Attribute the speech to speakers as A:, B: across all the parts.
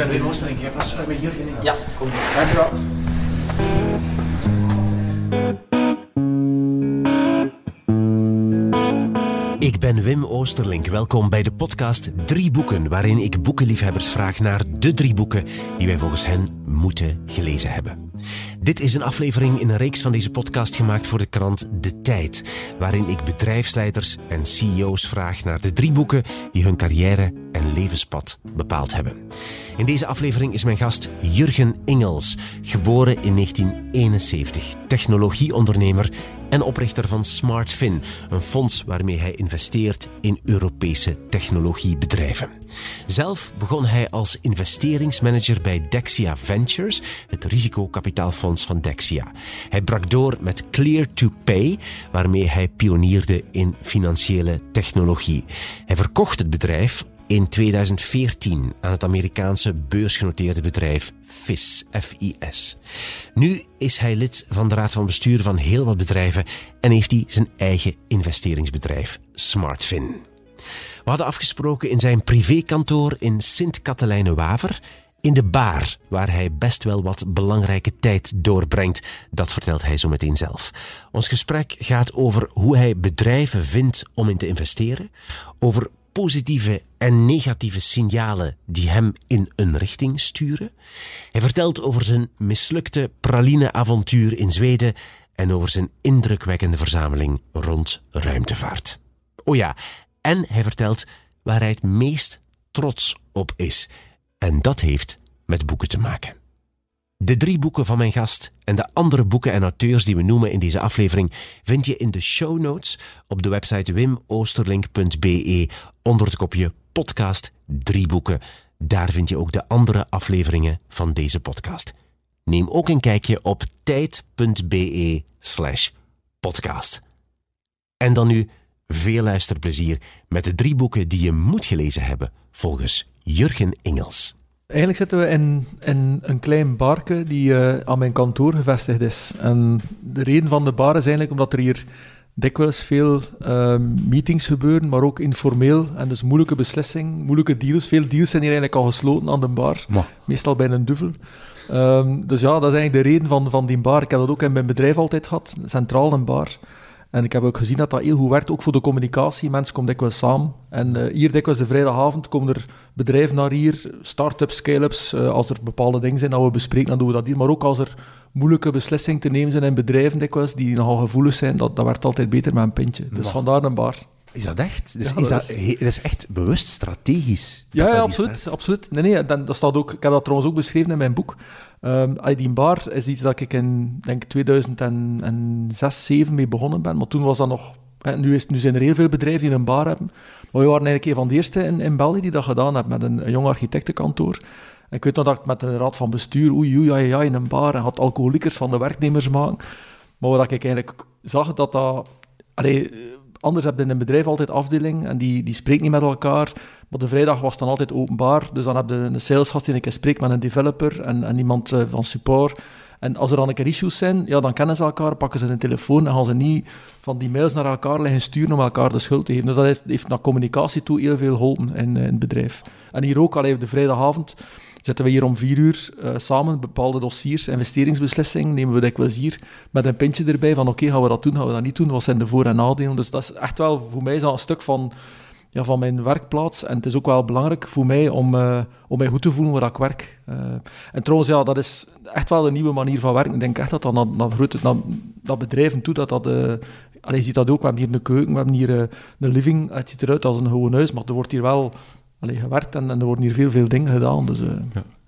A: ben Wim met Jurgen Engels.
B: Ja, kom.
A: Dankjewel.
C: Ben Wim Oosterlink. Welkom bij de podcast Drie Boeken, waarin ik boekenliefhebbers vraag naar de drie boeken die wij volgens hen moeten gelezen hebben. Dit is een aflevering in een reeks van deze podcast gemaakt voor de krant De Tijd, waarin ik bedrijfsleiders en CEO's vraag naar de drie boeken die hun carrière en levenspad bepaald hebben. In deze aflevering is mijn gast Jurgen Ingels, geboren in 1971, technologieondernemer en oprichter van SmartFin, een fonds waarmee hij investeert in Europese technologiebedrijven. Zelf begon hij als investeringsmanager bij Dexia Ventures, het risicokapitaalfonds van Dexia. Hij brak door met Clear to Pay, waarmee hij pionierde in financiële technologie. Hij verkocht het bedrijf in 2014 aan het Amerikaanse beursgenoteerde bedrijf FIS. FIS. Nu is hij lid van de raad van bestuur van heel wat bedrijven en heeft hij zijn eigen investeringsbedrijf SmartFin. We hadden afgesproken in zijn privékantoor in Sint-Katelijne-Waver in de bar, waar hij best wel wat belangrijke tijd doorbrengt. Dat vertelt hij zo meteen zelf. Ons gesprek gaat over hoe hij bedrijven vindt om in te investeren, over positieve en negatieve signalen die hem in een richting sturen. Hij vertelt over zijn mislukte praline-avontuur in Zweden en over zijn indrukwekkende verzameling rond ruimtevaart. Oh ja, en hij vertelt waar hij het meest trots op is. En dat heeft met boeken te maken. De drie boeken van mijn gast en de andere boeken en auteurs die we noemen in deze aflevering vind je in de show notes op de website wimoosterlink.be onder het kopje podcast drie boeken. Daar vind je ook de andere afleveringen van deze podcast. Neem ook een kijkje op tijd.be slash podcast. En dan nu veel luisterplezier met de drie boeken die je moet gelezen hebben volgens Jurgen Ingels.
D: Eigenlijk zitten we in, in een klein barke die uh, aan mijn kantoor gevestigd is. En de reden van de bar is eigenlijk omdat er hier dikwijls veel uh, meetings gebeuren, maar ook informeel. En dus moeilijke beslissingen, moeilijke deals. Veel deals zijn hier eigenlijk al gesloten aan de bar.
B: Maar.
D: Meestal bij een duvel. Um, dus ja, dat is eigenlijk de reden van, van die bar. Ik heb dat ook in mijn bedrijf altijd gehad, centraal een bar. En ik heb ook gezien dat dat heel goed werkt, ook voor de communicatie. Mensen komen dikwijls samen. En uh, hier dikwijls de vrijdagavond komen er bedrijven naar hier, start-ups, scale-ups. Uh, als er bepaalde dingen zijn dat we bespreken, dan doen we dat hier. Maar ook als er moeilijke beslissingen te nemen zijn in bedrijven dikwijls, die nogal gevoelig zijn, dat, dat werkt altijd beter met een pintje. Dus
B: Maar.
D: vandaar een bar.
B: Is dat echt? Dus
D: Ja,
B: is
D: dat
B: dat,
D: is-
B: dat is echt bewust strategisch?
D: Ja, ja absoluut, absoluut. Nee, nee, dat, dat staat ook, ik heb dat trouwens ook beschreven in mijn boek. Allee, die bar is iets dat ik in denk 2006, 2007 mee begonnen ben. Maar toen was dat nog... Nu, is, nu zijn er heel veel bedrijven die een bar hebben. Maar we waren eigenlijk een van de eerste in, in België die dat gedaan hebben met een, jong architectenkantoor. En ik weet nog dat ik met een raad van bestuur, oei, oei, ja, ja, in een bar, en had alcoholiekers van de werknemers maken. Maar wat ik eigenlijk zag, dat dat... anders heb je in een bedrijf altijd afdeling en die, die spreekt niet met elkaar. Maar de vrijdag was dan altijd openbaar. Dus dan heb je een salesgast die een keer spreekt met een developer en, iemand eh, van support. En als er dan een keer issues zijn, ja, dan kennen ze elkaar, pakken ze een telefoon en gaan ze niet van die mails naar elkaar liggen sturen om elkaar de schuld te geven. Dus dat heeft, naar communicatie toe heel veel geholpen in, eh, in het bedrijf. En hier ook, alleen op de vrijdagavond, zitten we hier om vier uur eh, samen, bepaalde dossiers, investeringsbeslissingen, nemen we dikwijls hier met een pintje erbij van oké, gaan we dat doen, gaan we dat niet doen, wat zijn de voor- en nadelen. Dus dat is echt wel, voor mij een stuk van, ja, van mijn werkplaats. En het is ook wel belangrijk voor mij om, eh, om mij goed te voelen waar ik werk. Eh, en trouwens, ja, dat is echt wel een nieuwe manier van werken. Ik denk echt dat dat naar, naar, bedrijven toe, dat dat... je ziet dat ook, we hebben hier een keuken, we hebben hier een living. Het ziet eruit als een gewoon huis, maar er wordt hier wel allee, gewerkt en, en er worden hier veel, veel dingen gedaan. Dus, eh,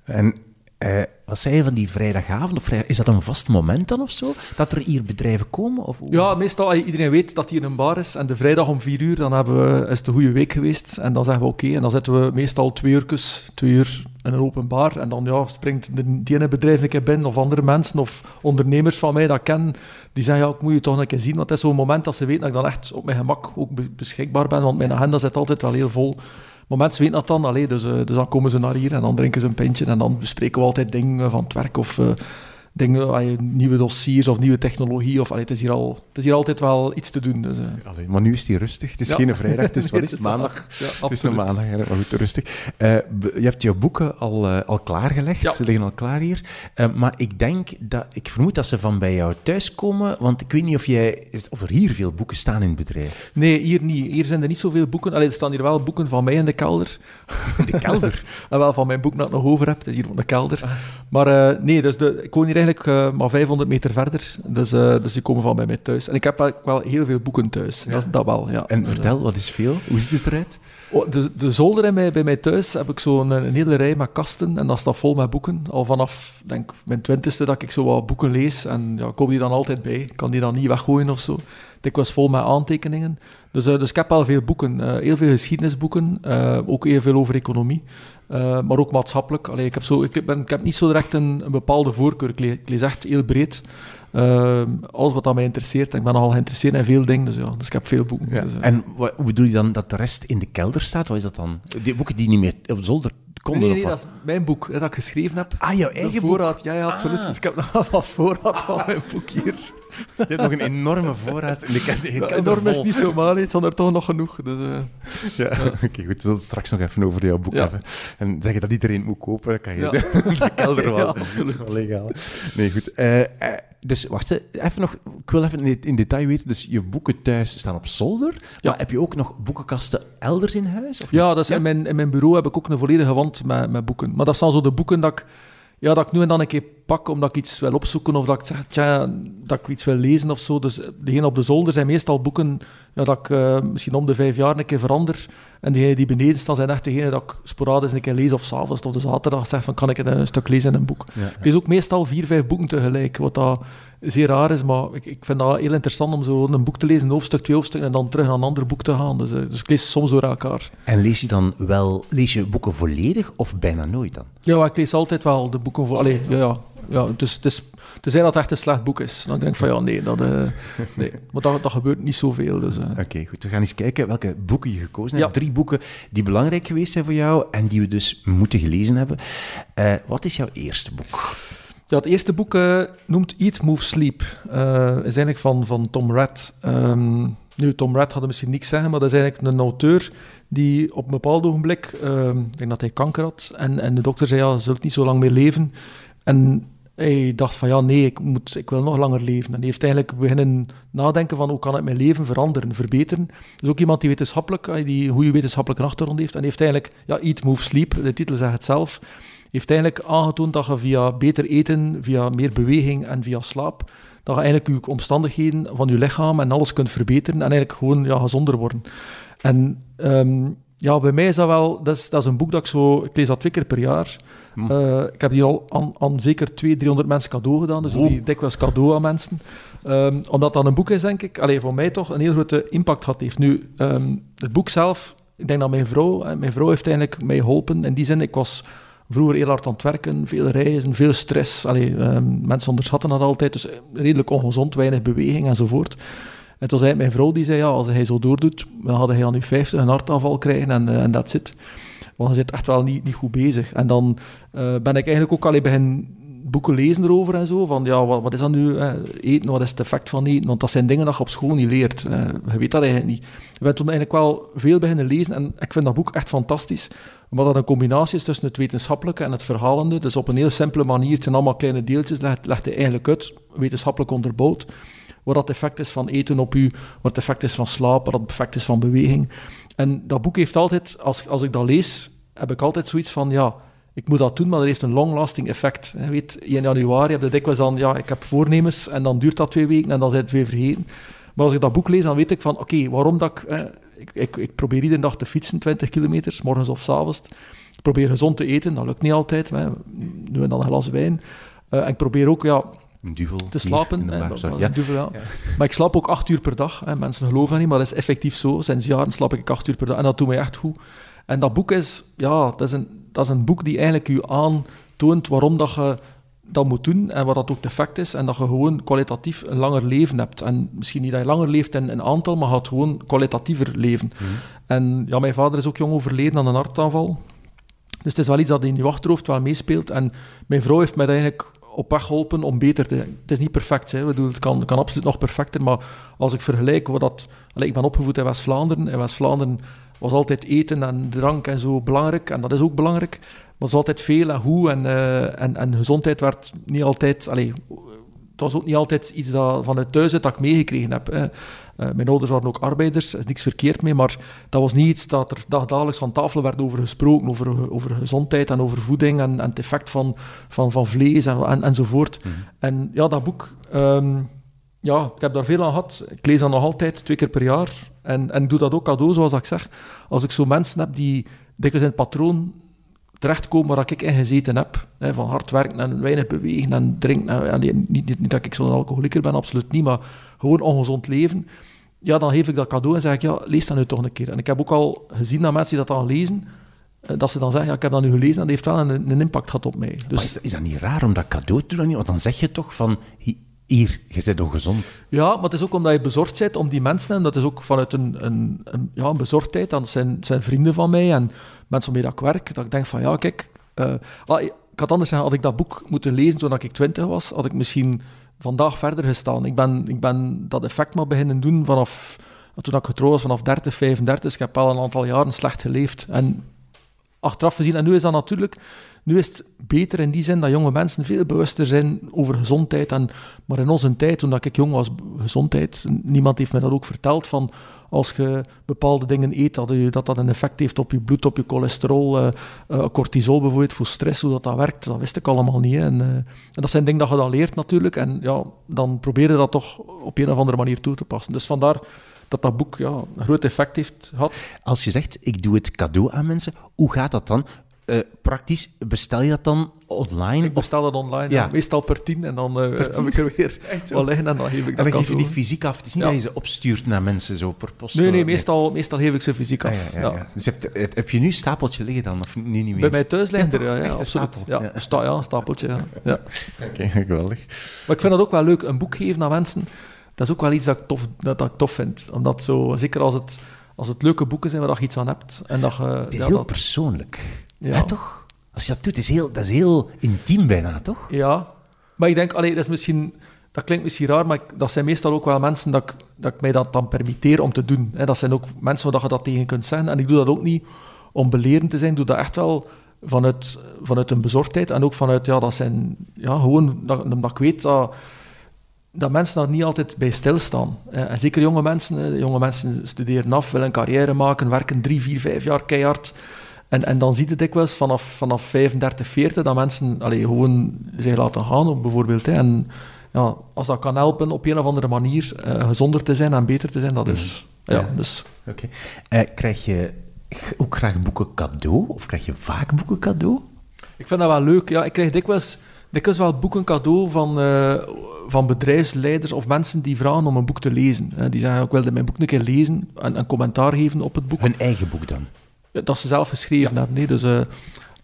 B: En eh, wat zei je van die vrijdagavond? Of is dat een vast moment dan of zo? Dat er hier bedrijven komen? Of,
D: Ja, meestal, iedereen weet dat hier een bar is. En de vrijdag om vier uur, dan hebben we, is het een goede week geweest. En dan zeggen we oké. en dan zitten we meestal twee uurtjes, twee uur in een open bar. En dan ja, springt de, die ene bedrijf een keer binnen, of andere mensen, of ondernemers van mij dat ik ken. Die zeggen, ja, ik moet je toch een keer zien. Want het is zo'n moment dat ze weten dat ik dan echt op mijn gemak ook be- beschikbaar ben. Want mijn agenda zit altijd wel heel vol. Mensen weten dat dan, allee, dus, eh, dus dan komen ze naar hier en dan drinken ze een pintje. En dan bespreken we altijd dingen van het werk of... dingen, allee, nieuwe dossiers of nieuwe technologie. Of, allee, het, is hier al, het is hier altijd wel iets te doen. Dus, eh.
B: Allee, maar nu is die rustig. Het is
D: Ja.
B: geen vrijdag, het is, wat is het, maandag?
D: Ja,
B: Het is een maandag, maar goed, rustig. Eh, je hebt jouw boeken al, eh, al klaargelegd,
D: Ja.
B: ze liggen al klaar hier. Maar ik denk dat, ik vermoed dat ze van bij jou thuis komen, want ik weet niet of, jij, of er hier veel boeken staan in het bedrijf.
D: Nee, hier niet. Hier zijn er niet zoveel boeken. Allee, er staan hier wel boeken van mij in de kelder.
B: De kelder.
D: En wel van mijn boek dat ik nog over heb. Het is hier op de kelder. Maar eh, nee, dus de, ik woon hier eigenlijk eh, maar 500 meter verder. Dus, eh, dus die komen van bij mij thuis. En ik heb wel, wel heel veel boeken thuis. Dat, dat wel, ja.
B: En
D: eh,
B: vertel, wat is veel? Hoe ziet het eruit?
D: Oh, de, de zolder in mij, bij mij thuis heb ik zo'n een, een hele rij met kasten en dat staat vol met boeken. Al vanaf denk, mijn twintigste dat ik zo wat boeken lees. En ja, ik kom die dan altijd bij. Ik kan die dan niet weggooien of zo. Ik was vol met aantekeningen. Dus, dus ik heb wel veel boeken. eh, heel veel geschiedenisboeken. eh, ook heel veel over economie. eh, maar ook maatschappelijk. Allee, ik, heb zo, ik, ben, ik heb niet zo direct een, een bepaalde voorkeur. Ik lees, ik lees echt heel breed. Alles wat aan mij interesseert. Ik ben nogal geïnteresseerd in veel dingen. Dus, ja, dus ik heb veel boeken. Dus,
B: En wat, hoe bedoel je dan dat de rest in de kelder staat? Wat is dat dan? Die boeken die niet meer op zolder
D: Nee,
B: konden?
D: nee, nee,
B: of
D: dat is mijn boek hè, dat ik geschreven heb.
B: Ah, jouw eigen boek?
D: voorraad, ja, ja, absoluut.
B: Ah.
D: Dus ik heb nog wel wat voorraad van mijn boek hier.
B: Je hebt nog een enorme voorraad in de kelder.
D: enorm is niet zo maar, het zijn er toch nog genoeg. Dus, eh,
B: Ja, oké, goed. We zullen het straks nog even over jouw boek
D: Ja.
B: hebben. En zeggen dat iedereen moet kopen, dan kan je
D: Ja.
B: de, de kelder wel, wel legaal. Nee, goed. Eh, eh, dus wacht, even nog, ik wil even in, detail weten. Dus je boeken thuis staan op zolder.
D: Ja.
B: Maar heb je ook nog boekenkasten elders in huis? Of
D: ja, dat is In, mijn, in mijn bureau heb ik ook een volledige wand met, met boeken. Maar dat zijn zo de boeken dat ik, ja, dat ik nu en dan een keer pak omdat ik iets wil opzoeken of dat ik zeg, tja, dat ik iets wil lezen of zo. Dus degene op de zolder zijn meestal boeken ja, dat ik eh, misschien om de vijf jaar een keer verander. En degenen die beneden staan zijn echt degene dat ik sporadisch een keer lees of s'avonds of de zaterdag zeg van kan ik een stuk lezen in een boek.
B: Ja.
D: Ik lees ook meestal vier, vijf boeken tegelijk, wat dat zeer raar is, maar ik, ik vind dat heel interessant om zo een boek te lezen, een hoofdstuk, twee hoofdstukken, en dan terug naar een ander boek te gaan. Dus, eh, dus ik lees soms door elkaar.
B: En lees je dan wel, lees je boeken volledig of bijna nooit dan?
D: Ja, ik lees altijd wel de boeken voor... Allee, ja, ja. ja dus, het is, tenzij dat het echt een slecht boek is. Dan denk ik van, ja, nee, dat, eh, nee. maar dat, dat gebeurt niet zoveel. Dus, eh.
B: Oké, goed. We gaan eens kijken welke boeken je gekozen
D: Ja.
B: hebt. Drie boeken die belangrijk geweest zijn voor jou en die we dus moeten gelezen hebben. Wat is jouw eerste boek?
D: Ja, het eerste boek eh, noemt Eat, Move, Sleep. Eh, is eigenlijk van, van Tom Rath. Ehm, nu, Tom Rath had misschien niks zeggen, maar dat is eigenlijk een auteur die op een bepaald ogenblik, ehm, ik denk dat hij kanker had, en, en de dokter zei, ja, je zult niet zo lang meer leven. En hij dacht van, ja, nee, ik, moet, ik wil nog langer leven. En hij heeft eigenlijk beginnen nadenken van, hoe kan ik mijn leven veranderen, verbeteren. Dus ook iemand die wetenschappelijk, eh, die een goede wetenschappelijke achtergrond heeft. En heeft eigenlijk, ja, Eat, Move, Sleep, de titel zegt het zelf, heeft eigenlijk aangetoond dat je via beter eten, via meer beweging en via slaap, dat je eigenlijk je omstandigheden van je lichaam en alles kunt verbeteren en eigenlijk gewoon ja, gezonder worden. En ehm, ja, bij mij is dat wel, dat is, dat is een boek dat ik zo, ik lees dat twee keer per jaar. Eh, ik heb die al aan, aan zeker 200, 300 mensen cadeau gedaan, dus ik die dikwijls cadeau aan mensen. Ehm, omdat dat een boek is, denk ik, allee, voor mij toch een heel grote impact gehad heeft. Nu, ehm, het boek zelf, ik denk dat mijn vrouw, mijn vrouw heeft eigenlijk mij geholpen. In die zin, ik was vroeger heel hard aan het werken, veel reizen, veel stress. Allee, ehm, mensen onderschatten dat altijd, dus redelijk ongezond, weinig beweging enzovoort. En toen zei mijn vrouw, die zei, ja, als hij zo doordoet, dan had hij aan nu 50 een hartaanval krijgen en dat zit. Want je zit echt wel niet, niet goed bezig. En dan eh, ben ik eigenlijk ook al begin boeken lezen erover en zo. Van ja, wat, wat is dat nu? eten, wat is het effect van eten? Want dat zijn dingen dat je op school niet leert. je weet dat eigenlijk niet. Ik ben toen eigenlijk wel veel beginnen lezen en ik vind dat boek echt fantastisch. Omdat dat een combinatie is tussen het wetenschappelijke en het verhalende. Dus op een heel simpele manier, het zijn allemaal kleine deeltjes, legt, hij eigenlijk uit, wetenschappelijk onderbouwd. Wat dat effect is van eten op u, wat het effect is van slaap, wat het effect is van beweging. En dat boek heeft altijd, als, als ik dat lees, heb ik altijd zoiets van, ja, ik moet dat doen, maar dat heeft een long-lasting effect. Je weet, in januari heb je dikwijls dan, ja, ik heb voornemens en dan duurt dat twee weken en dan zijn het weer vergeten. Maar als ik dat boek lees, dan weet ik van, oké, waarom dat ik, eh, ik, ik... Ik probeer iedere dag te fietsen, 20 kilometer, 's morgens of 's avonds. Ik probeer gezond te eten, dat lukt niet altijd. Hè. Nu en dan een glas wijn. Eh, en ik probeer ook, ja,
B: Een duvel.
D: te slapen. hè,
B: sorry. Ja.
D: duvel, ja. Maar ik slaap ook acht uur per dag. Hè. Mensen geloven dat niet, maar dat is effectief zo. Sinds jaren slaap ik acht uur per dag en dat doet mij echt goed. En dat boek is, ja, dat is een, dat is een boek die eigenlijk je aantoont waarom dat je dat moet doen en wat dat ook het effect is. En dat je gewoon kwalitatief een langer leven hebt. En misschien niet dat je langer leeft in een aantal, maar gaat gewoon kwalitatiever leven. En ja, mijn vader is ook jong overleden aan een hartaanval. Dus het is wel iets dat in je achterhoofd wel meespeelt. En mijn vrouw heeft mij eigenlijk op weg geholpen om beter te... Het is niet perfect, hè. Bedoel, het kan, kan absoluut nog perfecter, maar als ik vergelijk wat dat... Allee, ik ben opgevoed in West-Vlaanderen. In West-Vlaanderen was altijd eten en drank en zo belangrijk, en dat is ook belangrijk. Maar het was altijd veel en hoe, en, eh, en, en gezondheid werd niet altijd... Allee, het was ook niet altijd iets dat vanuit thuis uit dat ik meegekregen heb. Hè. Uh, mijn ouders waren ook arbeiders, er is niks verkeerd mee, maar dat was niet iets dat er dagelijks aan tafel werd over gesproken, over, over gezondheid en over voeding en, en het effect van, van, van vlees en, en, enzovoort. Mm -hmm. En ja, dat boek, um, ja, ik heb daar veel aan gehad. Ik lees dat nog altijd, twee keer per jaar. En, en ik doe dat ook cadeau, zoals ik zeg. Als ik zo mensen heb die dikwijls in het patroon terechtkomen waar ik in gezeten heb. Hè, van hard werken en weinig bewegen en drinken. En, niet, niet, niet, dat ik zo'n alcoholieker ben, absoluut niet, maar gewoon ongezond leven. Ja, dan geef ik dat cadeau en zeg ik, ja, lees dat nu toch een keer. En ik heb ook al gezien dat mensen die dat dan lezen, dat ze dan zeggen, ja, ik heb dat nu gelezen en dat heeft wel een, een impact gehad op mij. Dus,
B: is, dat, is dat niet raar om dat cadeau te doen? Want dan zeg je toch van, hier, je bent ongezond.
D: Ja, maar het is ook omdat je bezorgd bent om die mensen, en dat is ook vanuit een, een, een ja, een bezorgdheid, dat zijn, zijn vrienden van mij en mensen waarmee ik werk, dat ik denk van, ja, kijk, uh, ik had anders zeggen, had ik dat boek moeten lezen toen ik twintig was, had ik misschien vandaag verder gestaan. Ik ben, ik ben dat effect maar beginnen doen vanaf, toen ik getrouwd was, vanaf 30, 35, dus ik heb al een aantal jaren slecht geleefd. En achteraf gezien, en nu is dat natuurlijk nu is het beter in die zin dat jonge mensen veel bewuster zijn over gezondheid. En, maar in onze tijd, toen ik jong was, gezondheid, niemand heeft me dat ook verteld, van als je bepaalde dingen eet, dat dat, een effect heeft op je bloed, op je cholesterol, uh, uh, cortisol bijvoorbeeld, voor stress, hoe dat, dat werkt, dat wist ik allemaal niet. En, uh, en, dat zijn dingen dat je dan leert natuurlijk, en ja, dan probeer je dat toch op een of andere manier toe te passen. Dus vandaar dat dat boek ja, een groot effect heeft gehad.
B: Als je zegt, ik doe het cadeau aan mensen, hoe gaat dat dan? Uh, praktisch, bestel je dat dan online?
D: Ik bestel dat online, ja. meestal per tien. En dan uh, heb ik er weer liggen en dan geef ik dat
B: En dan geef je die fysiek af. Het is niet ja. dat je ze opstuurt naar mensen zo per post.
D: Nee, nee, meestal, nee. meestal geef ik ze fysiek af.
B: Ah, ja, ja, Dus heb, heb, je nu een stapeltje liggen dan? Of nu niet meer?
D: Bij mij thuis ligt er, ja. ja absoluut. Stapel. Ja. Sta, een stapeltje, ja. ja.
B: Oké, okay, geweldig.
D: Maar ik vind dat ook wel leuk, een boek geven aan mensen. Dat is ook wel iets dat ik tof, dat, dat ik tof vind. Omdat zo, zeker als het, als het leuke boeken zijn waar je iets aan hebt. En dat
B: het is heel
D: dat,
B: persoonlijk. Ja. toch? Als je dat doet, is heel, dat is heel intiem bijna, toch?
D: Ja, maar ik denk, allee, dat, is misschien, dat klinkt misschien raar, maar ik, dat zijn meestal ook wel mensen dat ik, dat ik mij dat dan permitteer om te doen. Hè. Dat zijn ook mensen waar je dat tegen kunt zeggen. En ik doe dat ook niet om belerend te zijn, ik doe dat echt wel vanuit, vanuit een bezorgdheid en ook vanuit, ja, dat zijn, ja, gewoon, dat, dat ik weet dat, dat mensen daar niet altijd bij stilstaan. En zeker jonge mensen, jonge mensen studeren af, willen een carrière maken, werken drie, vier, vijf jaar keihard en, en dan ziet het dikwijls vanaf, vanaf 35, 40 dat mensen allee, gewoon zich laten gaan, bijvoorbeeld. Hè. En ja, als dat kan helpen op een of andere manier uh, gezonder te zijn en beter te zijn, dat is... Mm. Ja, dus...
B: Oké. Okay. Uh, krijg je ook graag boeken cadeau? Of krijg je vaak boeken cadeau?
D: Ik vind dat wel leuk. Ja, ik krijg dikwijls, dikwijls wel boeken cadeau van, uh, van bedrijfsleiders of mensen die vragen om een boek te lezen. die zeggen, ik wilde mijn boek een keer lezen en een commentaar geven op het boek.
B: Hun eigen boek dan?
D: Dat ze zelf geschreven ja. hebben. Nee, dus, uh,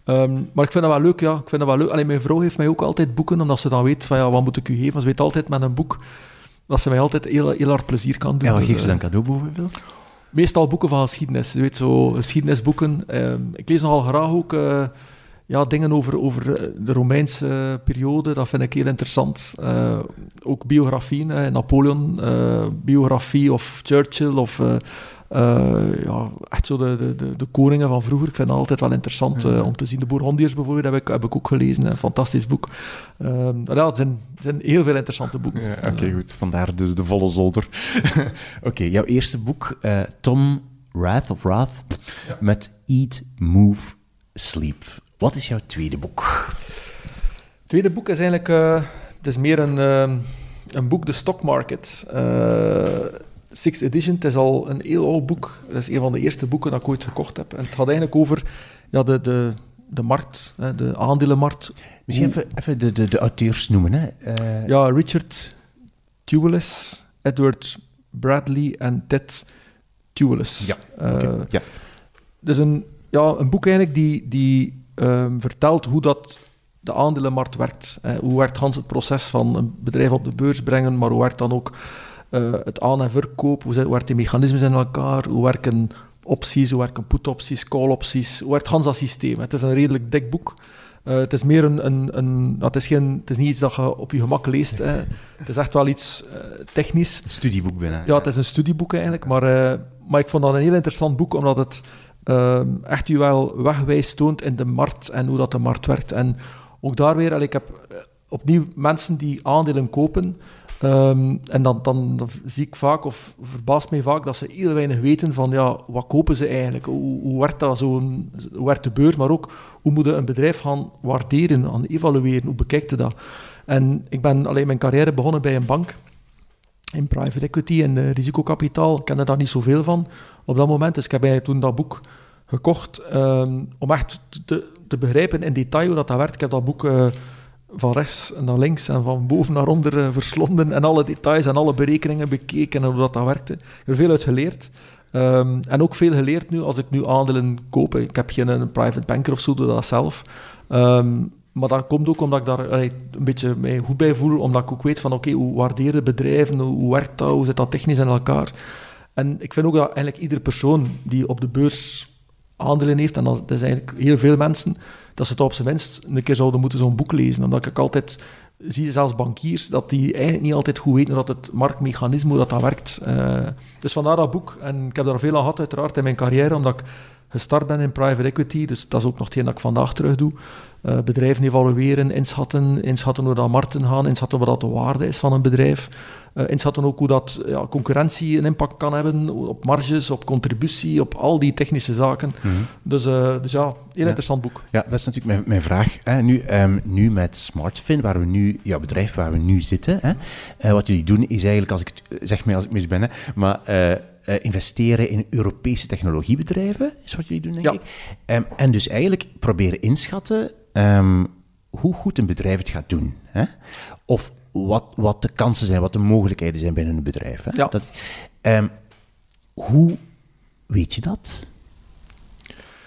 D: um, maar ik vind dat wel leuk, ja. Ik vind dat wel leuk. Alleen mijn vrouw heeft mij ook altijd boeken, omdat ze dan weet van, ja, wat moet ik u geven? Ze weet altijd met een boek dat ze mij altijd heel, heel hard plezier kan doen.
B: Ja, wat
D: dus,
B: geeft ze dan cadeau bijvoorbeeld?
D: Meestal boeken van geschiedenis. Je weet, zo geschiedenisboeken. Um, ik lees nogal graag ook... Uh, ja, dingen over, over de Romeinse periode, dat vind ik heel interessant. Uh, ook biografieën, uh, Napoleon, uh, biografie of Churchill of uh, ja, echt zo de, de, de, koningen van vroeger. Ik vind het altijd wel interessant uh, om te zien. De Bourgondiërs bijvoorbeeld heb ik, heb ik ook gelezen. Een fantastisch boek. Uh, ja, het zijn, het zijn heel veel interessante boeken.
B: Ja, Oké, okay, goed. Vandaar dus de volle zolder. Oké, okay, jouw eerste boek, Tom Rath of Rath, ja. met Eat, Move, Sleep. Wat is jouw tweede boek?
D: Het tweede boek is eigenlijk... het is meer een, een boek, de stock market. Sixth Edition, het is al een heel oud boek. Dat is een van de eerste boeken dat ik ooit gekocht heb. En het gaat eigenlijk over ja, de, de, de markt, de aandelenmarkt.
B: Misschien even, even de, de, de auteurs noemen. Hè.
D: Uh... Ja, Richard Tuelis, Edward Bradley en Ted Tuelis.
B: Ja, okay. uh, ja.
D: Dus een, ja, een boek eigenlijk die, die um, vertelt hoe dat de aandelenmarkt werkt. Hoe werkt Hans het proces van een bedrijf op de beurs brengen, maar hoe werkt dan ook uh, het aan- en verkoop, hoe werken die mechanismen in elkaar, hoe werken opties, hoe werken put-opties, call-opties, hoe werkt Hans dat systeem. Het is een redelijk dik boek. Eh, het is meer een... een, een nou, het, is geen, het is niet iets dat je op je gemak leest. Hè. Het is echt wel iets eh, technisch.
B: Studieboek bijna.
D: Ja, het is een studieboek eigenlijk. Maar, eh, maar ik vond dat een heel interessant boek, omdat het echt u wel wegwijs toont in de markt en hoe dat de markt werkt. En ook daar weer, allee, ik heb eh, opnieuw mensen die aandelen kopen... Ehm, en dan, dan, zie ik vaak, of verbaast mij vaak, dat ze heel weinig weten van ja, wat kopen ze eigenlijk? Hoe, hoe werkt dat zo'n, hoe werkt de beurs? Maar ook, hoe moet je een bedrijf gaan waarderen, gaan evalueren? Hoe bekijkt je dat? En ik ben alleen mijn carrière begonnen bij een bank in private equity en eh, risicokapitaal. Ik kende daar niet zoveel van op dat moment. Dus ik heb toen dat boek gekocht ehm, om echt te, te begrijpen in detail hoe dat, dat werkt. Ik heb dat boek eh, van rechts naar links en van boven naar onder eh, verslonden en alle details en alle berekeningen bekeken en hoe dat, dat werkte. Ik heb er veel uit geleerd. Ehm, en ook veel geleerd nu als ik nu aandelen koop. Ik heb geen een private banker of zo, doe dat zelf. Ehm, maar dat komt ook omdat ik daar een beetje mij goed bij voel, omdat ik ook weet van oké, hoe waarderen bedrijven, hoe, werkt dat, hoe zit dat technisch in elkaar. En ik vind ook dat eigenlijk iedere persoon die op de beurs aandelen heeft, en dat is eigenlijk heel veel mensen, dat ze het op zijn minst een keer zouden moeten zo'n boek lezen. Omdat ik altijd zie, zelfs bankiers, dat die eigenlijk niet altijd goed weten dat het marktmechanisme, dat, dat werkt. Uh, dus vandaar dat boek. En ik heb daar veel aan gehad, uiteraard, in mijn carrière, omdat ik gestart ben in private equity. Dus dat is ook nog hetgeen dat ik vandaag terug doe. Uh, bedrijven evalueren, inschatten, inschatten hoe dat markten gaan, inschatten wat dat de waarde is van een bedrijf, uh, inschatten ook hoe dat ja, concurrentie een impact kan hebben op marges, op contributie, op al die technische zaken. Mm -hmm. dus, uh, dus ja, heel ja. interessant boek.
B: Ja, dat is natuurlijk mijn, mijn vraag. Hè. Nu, um, nu met SmartFin, waar we nu, ja, bedrijf waar we nu zitten, hè, wat jullie doen is eigenlijk, als ik zeg mij als ik mis ben, hè, maar uh, investeren in Europese technologiebedrijven, is wat jullie doen, denk
D: ja.
B: ik. Um, en dus eigenlijk proberen inschatten um, hoe goed een bedrijf het gaat doen. Hè? Of wat, wat de kansen zijn, wat de mogelijkheden zijn binnen een bedrijf. Hè?
D: Ja.
B: Dat, um, hoe weet je dat?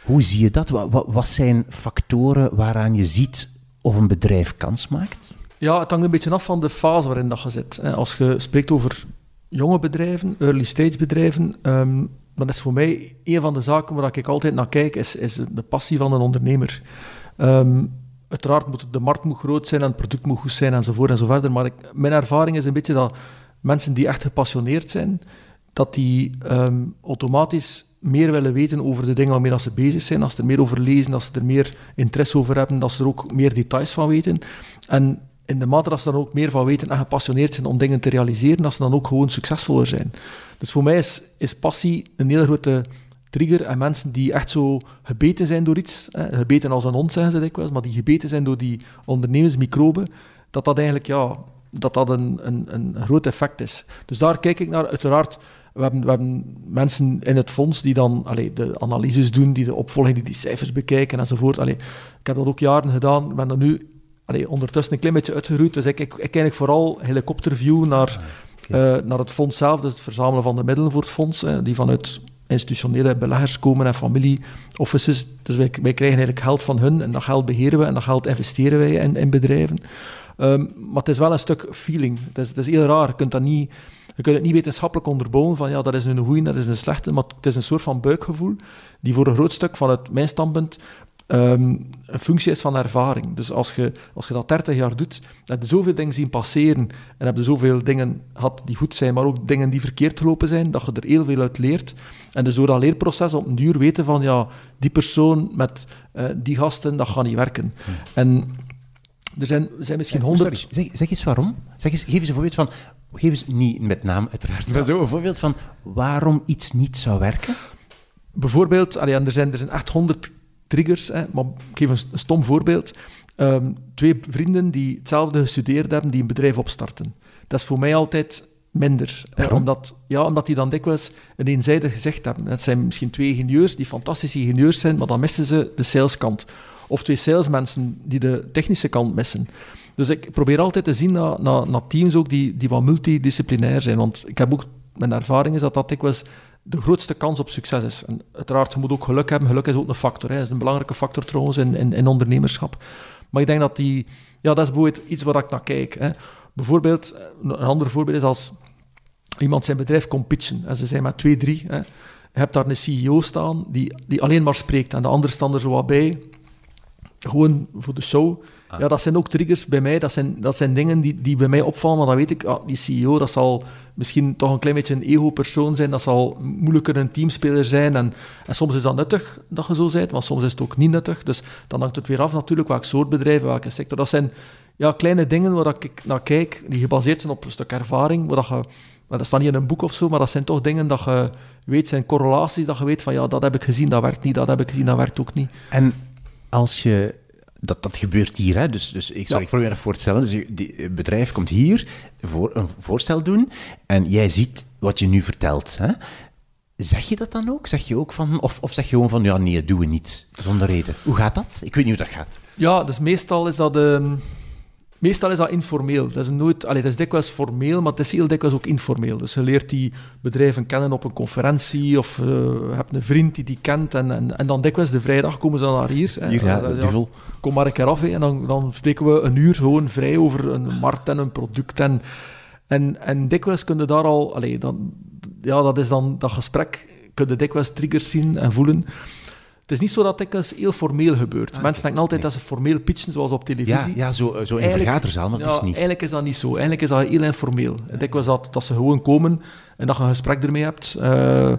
B: Hoe zie je dat? Wat, wat, wat zijn factoren waaraan je ziet of een bedrijf kans maakt?
D: Ja, het hangt een beetje af van de fase waarin dat je zit. Als je spreekt over jonge bedrijven, early stage bedrijven, um, dan is voor mij een van de zaken waar ik altijd naar kijk, is, is de passie van een ondernemer. Um, uiteraard moet de markt moet groot zijn en het product moet goed zijn enzovoort en zo verder, maar mijn ervaring is een beetje dat mensen die echt gepassioneerd zijn, dat die um, automatisch meer willen weten over de dingen waarmee dat ze bezig zijn, als ze er meer over lezen, als ze er meer interesse over hebben, dat ze er ook meer details van weten. En in de ze dan ook meer van weten en gepassioneerd zijn om dingen te realiseren, dat ze dan ook gewoon succesvoller zijn. Dus voor mij is, is passie een hele grote trigger en mensen die echt zo gebeten zijn door iets, hè, gebeten als een hond zeggen ze dikwijls, maar die gebeten zijn door die ondernemersmicroben, dat dat eigenlijk ja, dat dat een, een, een groot effect is. Dus daar kijk ik naar. Uiteraard, we hebben, we hebben mensen in het fonds die dan allee, de analyses doen, die de opvolging, die die cijfers bekijken enzovoort. Allee, ik heb dat ook jaren gedaan, ben er nu allee, ondertussen een klein beetje uitgeroeid, dus ik, ik, ik eigenlijk vooral helikopterview naar, uh, naar het fonds zelf, dus het verzamelen van de middelen voor het fonds, eh, die vanuit institutionele beleggers komen en family-offices. Dus wij, wij krijgen eigenlijk geld van hun en dat geld beheren we en dat geld investeren wij in, in bedrijven. Um, maar het is wel een stuk feeling. Het is, het is heel raar. Je kunt, dat niet, je kunt het niet wetenschappelijk onderbouwen van ja, dat is een goeie, dat is een slechte, maar het is een soort van buikgevoel die voor een groot stuk vanuit mijn standpunt um, een functie is van ervaring. Dus als je, als je dat 30 jaar doet, heb je zoveel dingen zien passeren en heb je zoveel dingen gehad die goed zijn, maar ook dingen die verkeerd gelopen zijn, dat je er heel veel uit leert. En dus door dat leerproces op een duur weten van ja, die persoon met uh, die gasten, dat gaat niet werken. Hmm. En er zijn, er zijn misschien honderd...
B: Zeg, zeg, eens waarom. Zeg eens, geef eens een voorbeeld van... Geef eens niet met naam, uiteraard. Maar zo een voorbeeld van waarom iets niet zou werken.
D: Bijvoorbeeld, allee, er, zijn, er zijn echt honderd triggers. Hè, maar ik geef een, een stom voorbeeld. Um, twee vrienden die hetzelfde gestudeerd hebben, die een bedrijf opstarten. Dat is voor mij altijd minder. Hè, omdat, ja, omdat die dan dikwijls een eenzijdig gezegd hebben. Het zijn misschien twee ingenieurs die fantastische ingenieurs zijn, maar dan missen ze de saleskant. Of twee salesmensen die de technische kant missen. Dus ik probeer altijd te zien naar, naar, naar teams ook die, die wat multidisciplinair zijn. Want ik heb ook, mijn ervaring is dat dat dikwijls de grootste kans op succes is. En uiteraard, je moet ook geluk hebben. Geluk is ook een factor. Hè. Dat is een belangrijke factor trouwens in, in, in ondernemerschap. Maar ik denk dat die... Ja, dat is bijvoorbeeld iets waar ik naar kijk. Hè. Bijvoorbeeld, een ander voorbeeld is als iemand zijn bedrijf komt pitchen. En ze zijn met twee, drie. Hè. Je hebt daar een CEO staan die, die alleen maar spreekt. En de anderen staan er zo wat bij gewoon voor de show. Ja, dat zijn ook triggers bij mij. Dat zijn, dat zijn dingen die, die bij mij opvallen. Maar dan weet ik, ah, die CEO, dat zal misschien toch een klein beetje een ego-persoon zijn. Dat zal moeilijker een teamspeler zijn. En, en soms is dat nuttig dat je zo bent, maar soms is het ook niet nuttig. Dus dan hangt het weer af natuurlijk welk soort bedrijf, welke sector. Dat zijn ja, kleine dingen waar ik naar kijk, die gebaseerd zijn op een stuk ervaring. Waar dat, je, dat staat niet in een boek of zo, maar dat zijn toch dingen dat je weet, zijn correlaties, dat je weet van ja, dat heb ik gezien, dat werkt niet, dat heb ik gezien, dat werkt ook niet.
B: En als je dat, dat gebeurt hier. Hè? Dus, dus ik, sorry, ik probeer dat voor te stellen. Dus het bedrijf komt hier voor een voorstel doen en jij ziet wat je nu vertelt. Hè? Zeg je dat dan ook? Zeg je ook van, of, of zeg je gewoon van, ja, nee, doen we niet, zonder reden. Hoe gaat dat? Ik weet niet hoe dat gaat.
D: Ja, dus meestal is dat... Uh Meestal is dat informeel. Dat is, nooit, allee, dat is dikwijls formeel, maar het is heel dikwijls ook informeel. Dus je leert die bedrijven kennen op een conferentie of uh, je hebt een vriend die die kent en, en, en dan dikwijls de vrijdag komen ze dan naar hier.
B: Hè. Hier, ja, ja,
D: kom maar een keer af hè, en dan, dan spreken we een uur gewoon vrij over een markt en een product. En, en, en dikwijls kun je daar al... Allee, dan, ja, dat is dan dat gesprek, kun je dikwijls triggers zien en voelen. Het is niet zo dat het heel formeel gebeurt. Ah, Mensen denken altijd dat ze formeel pitchen, zoals op televisie.
B: Ja, ja zo, zo in vergaderzaal, maar dat is niet.
D: Eigenlijk is dat niet zo. Eigenlijk is dat heel informeel. Ja. Dikwijls dat, dat ze gewoon komen en dat je een gesprek ermee hebt. Uh,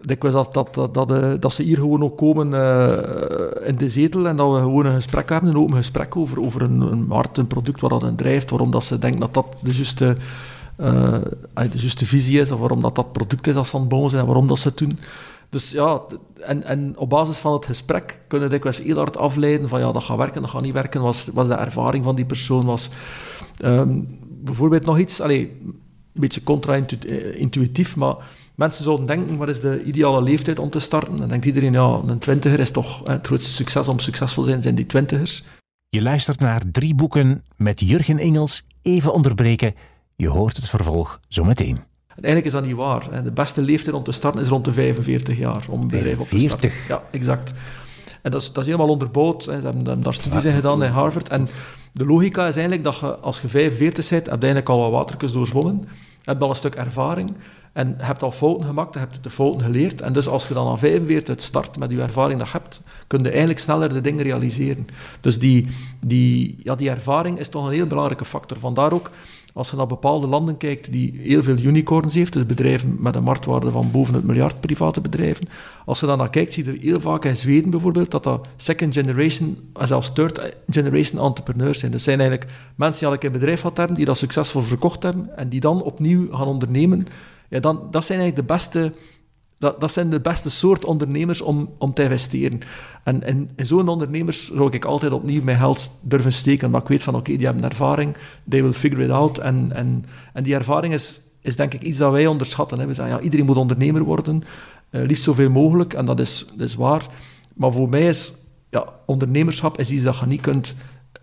D: dikwijls dat, dat, dat, dat, uh, dat, ze hier gewoon ook komen uh, in de zetel en dat we gewoon een gesprek hebben, een open gesprek over, over een, een markt, een product, wat dat een drijft, waarom dat ze denken dat dat de juiste, de juiste visie is, of waarom dat dat product is dat ze aan het bouwen zijn en waarom dat ze het doen. Dus ja, en, op basis van het gesprek kunnen dikwijls heel hard afleiden van ja, dat gaat werken, dat gaat niet werken, was, was de ervaring van die persoon, was um, bijvoorbeeld nog iets, allee, een beetje contra-intuïtief, maar mensen zouden denken, wat is de ideale leeftijd om te starten? Dan denkt iedereen, ja, een twintiger is toch het grootste succes om succesvol te zijn, zijn die twintigers.
C: Je luistert naar drie boeken met Jurgen Engels, even onderbreken, je hoort het vervolg zometeen.
D: En eigenlijk is dat niet waar. De beste leeftijd om te starten is rond de 45 jaar om een bedrijf op te starten. Ja, exact. En dat is, dat is helemaal onderbouwd. Ze hebben daar studies in gedaan in Harvard. En de logica is eigenlijk dat je, als je 45 bent, heb je eigenlijk al wat waterkens doorzwommen. Heb al een stuk ervaring. En hebt al fouten gemaakt, hebt de fouten geleerd. En dus als je dan aan 45 start met je ervaring dat je hebt, kun je eigenlijk sneller de dingen realiseren. Dus die, die, ja, die ervaring is toch een heel belangrijke factor. Vandaar ook als je naar bepaalde landen kijkt die heel veel unicorns heeft, dus bedrijven met een marktwaarde van boven het miljard private bedrijven, als je dan naar kijkt, zie je heel vaak in Zweden bijvoorbeeld dat dat second generation en zelfs third generation entrepreneurs zijn. Dus zijn eigenlijk mensen die al een keer een bedrijf hebben, die dat succesvol verkocht hebben en die dan opnieuw gaan ondernemen. Ja, dan, dat zijn eigenlijk de beste dat, dat zijn de beste soort ondernemers om, om te investeren. En, en in zo'n ondernemers zou ik altijd opnieuw mijn geld durven steken, omdat ik weet van oké, die hebben ervaring, they will figure it out. En, en, en die ervaring is, is denk ik iets dat wij onderschatten. We zeggen, ja, iedereen moet ondernemer worden, uh, liefst zoveel mogelijk, en dat is, dat is waar. Maar voor mij is ja, ondernemerschap is iets dat je niet kunt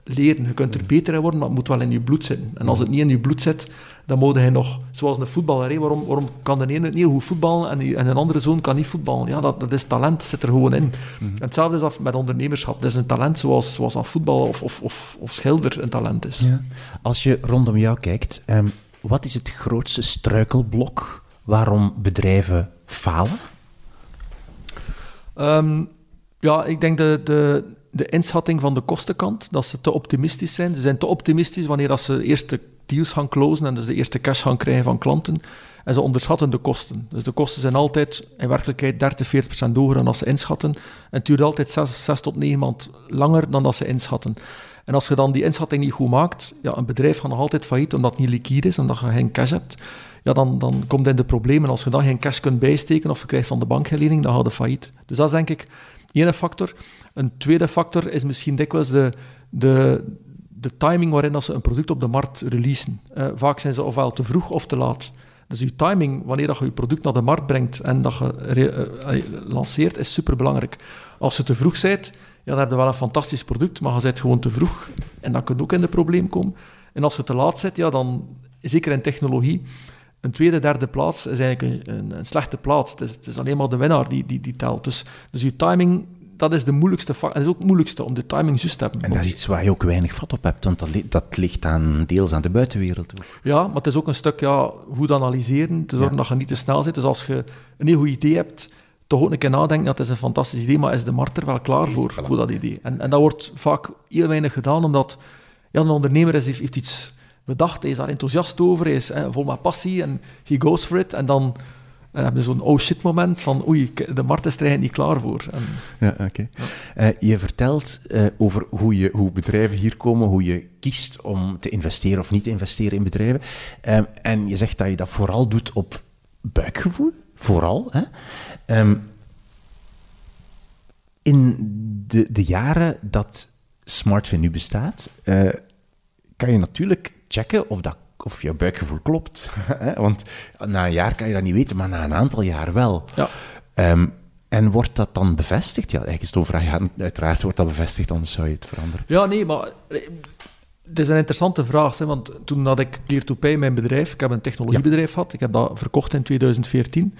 D: leren. Je kunt er beter in worden, maar het moet wel in je bloed zitten. En als het niet in je bloed zit, dan moet hij nog, zoals een voetballer, waarom, waarom kan de ene niet goed voetballen en, die, en een andere zoon kan niet voetballen? Ja, dat, dat is talent, dat zit er gewoon in. Mm Hetzelfde is dat met ondernemerschap. Dat is een talent zoals, zoals aan voetbal of, of, of, of schilder een talent is. Ja.
B: Als je rondom jou kijkt, um, wat is het grootste struikelblok waarom bedrijven falen?
D: Um, ja, ik denk de, de, de inschatting van de kostenkant, dat ze te optimistisch zijn. Ze zijn te optimistisch wanneer dat ze eerst de deals gaan closen en dus de eerste cash gaan krijgen van klanten. En ze onderschatten de kosten. Dus de kosten zijn altijd in werkelijkheid 30, 40 procent hoger dan dat ze inschatten. En het duurt altijd 6, 6 tot 9 maanden langer dan dat ze inschatten. En als je dan die inschatting niet goed maakt, ja, een bedrijf gaat nog altijd failliet omdat het niet liquide is, omdat je geen cash hebt. Ja, dan, dan komt in de problemen. Als je dan geen cash kunt bijsteken of je krijgt van de bank geen lening, dan gaat failliet. Dus dat is denk ik één factor. Een tweede factor is misschien dikwijls de, de, de timing waarin dat ze een product op de markt releasen. Uh, vaak zijn ze ofwel te vroeg of te laat. Dus je timing, wanneer dat je je product naar de markt brengt en dat je uh, lanceert, is superbelangrijk. Als je te vroeg bent, ja, dan heb je wel een fantastisch product, maar je bent gewoon te vroeg. En dan kun ook in de probleem komen. En als je te laat zit, ja, dan, zeker in technologie, een tweede, derde plaats is eigenlijk een, een, slechte plaats. Het is, het is, alleen maar de winnaar die, die, die telt. Dus, dus je timing dat is de moeilijkste factor. Het is ook het moeilijkste om de timing juist te hebben.
B: En dat is iets waar je ook weinig vat op hebt, want dat, dat ligt aan, deels aan de buitenwereld.
D: Ja, maar het is ook een stuk ja, goed analyseren, te zorgen dat je niet te snel zit. Dus als je een heel goed idee hebt, toch ook een keer nadenken dat is een fantastisch idee, maar is de markt er wel klaar voor, voor dat idee? En, en dat wordt vaak heel weinig gedaan, omdat ja, een ondernemer is, heeft, heeft iets bedacht, hij is daar enthousiast over, hij is hè, vol met passie en he goes for it. En dan uh, hebben we zo'n oh shit moment van oei, de markt is er eigenlijk niet klaar voor. En,
B: ja, oké. Okay. Uh, je vertelt uh, over hoe, je, hoe bedrijven hier komen, hoe je kiest om te investeren of niet te investeren in bedrijven. Um, en je zegt dat je dat vooral doet op buikgevoel, vooral. Hè? Um, in de, de jaren dat SmartFin nu bestaat, kan je natuurlijk checken of, dat, of je buikgevoel klopt. Want na een jaar kan je dat niet weten, maar na een aantal jaar wel.
D: Ja.
B: Um, en wordt dat dan bevestigd? Ja, eigenlijk is het vraag. Ja, uiteraard wordt dat bevestigd, anders zou je het veranderen.
D: Ja, nee, maar het is een interessante vraag. Hè, want toen had ik Clear to Pay, mijn bedrijf, ik heb een technologiebedrijf ja. gehad, ik heb dat verkocht in 2014,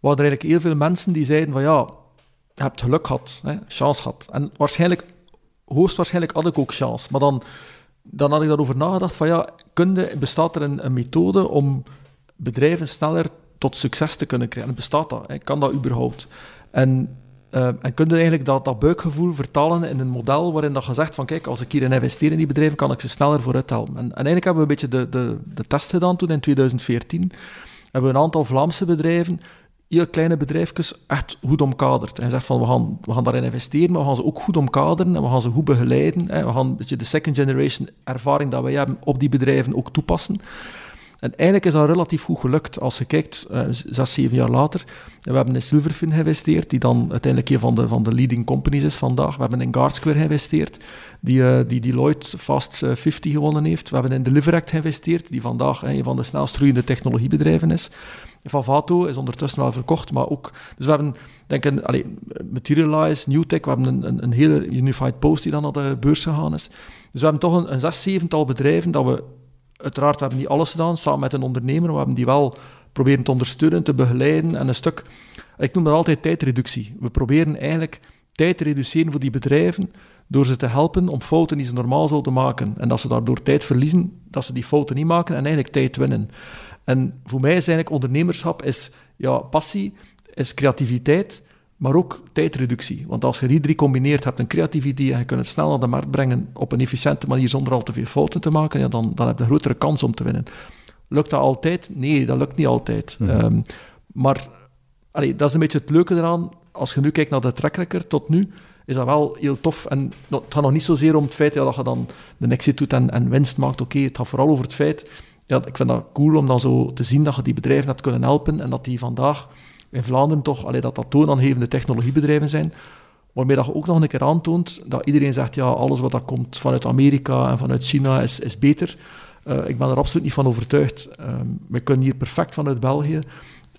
D: waren er eigenlijk heel veel mensen die zeiden van ja, je hebt geluk gehad, hè, chance gehad. En waarschijnlijk, hoogstwaarschijnlijk had ik ook chance, maar dan dan had ik daarover nagedacht van ja, kunde, bestaat er een, een, methode om bedrijven sneller tot succes te kunnen krijgen? Bestaat dat? Hè? Kan dat überhaupt? En, uh, en kun je eigenlijk dat, dat buikgevoel vertalen in een model waarin dat je zegt van kijk, als ik hierin investeer in die bedrijven, kan ik ze sneller vooruit helpen. En, en eigenlijk hebben we een beetje de, de, de test gedaan toen in 2014. Hebben we een aantal Vlaamse bedrijven heel kleine bedrijfjes echt goed omkaderd. En zegt van, we gaan, we gaan daarin investeren, maar we gaan ze ook goed omkaderen en we gaan ze goed begeleiden. Hè. We gaan beetje de second generation ervaring dat wij hebben op die bedrijven ook toepassen. En eigenlijk is dat relatief goed gelukt. Als je kijkt, uh, zes, zeven jaar later, we hebben in Silverfin geïnvesteerd, die dan uiteindelijk een van de, van de leading companies is vandaag. We hebben in Guardsquare geïnvesteerd, die, uh, die Deloitte Fast 50 gewonnen heeft. We hebben in Deliveract geïnvesteerd, die vandaag een van de snelst groeiende technologiebedrijven is. Vavato is ondertussen wel verkocht, maar ook... Dus we hebben, denk ik, allez, Materialize, Newtech, we hebben een, een, hele Unified Post die dan naar de beurs gegaan is. Dus we hebben toch een, een zes, zevental bedrijven dat we... Uiteraard, we hebben niet alles gedaan, samen met een ondernemer, we hebben die wel proberen te ondersteunen, te begeleiden en een stuk... Ik noem dat altijd tijdreductie. We proberen eigenlijk tijd te reduceren voor die bedrijven door ze te helpen om fouten die ze normaal zouden maken. En dat ze daardoor tijd verliezen, dat ze die fouten niet maken en eigenlijk tijd winnen. En voor mij is eigenlijk ondernemerschap is, ja, passie, is creativiteit, maar ook tijdreductie. Want als je die drie combineert, hebt een creatief idee en je kunt het snel naar de markt brengen op een efficiënte manier zonder al te veel fouten te maken, ja, dan, dan heb je een grotere kans om te winnen. Lukt dat altijd? Nee, dat lukt niet altijd. Mm -hmm. um, maar allee, dat is een beetje het leuke eraan. Als je nu kijkt naar de track record tot nu, is dat wel heel tof. En het gaat nog niet zozeer om het feit ja, dat je dan de exit doet en, en winst maakt. Oké, okay, het gaat vooral over het feit ja, ik vind dat cool om dan zo te zien dat je die bedrijven hebt kunnen helpen en dat die vandaag in Vlaanderen toch, allee, dat dat toonaangevende technologiebedrijven zijn, waarmee dat je ook nog een keer aantoont dat iedereen zegt, ja, alles wat dat komt vanuit Amerika en vanuit China is, is beter. Uh, ik ben er absoluut niet van overtuigd. Uh, we kunnen hier perfect vanuit België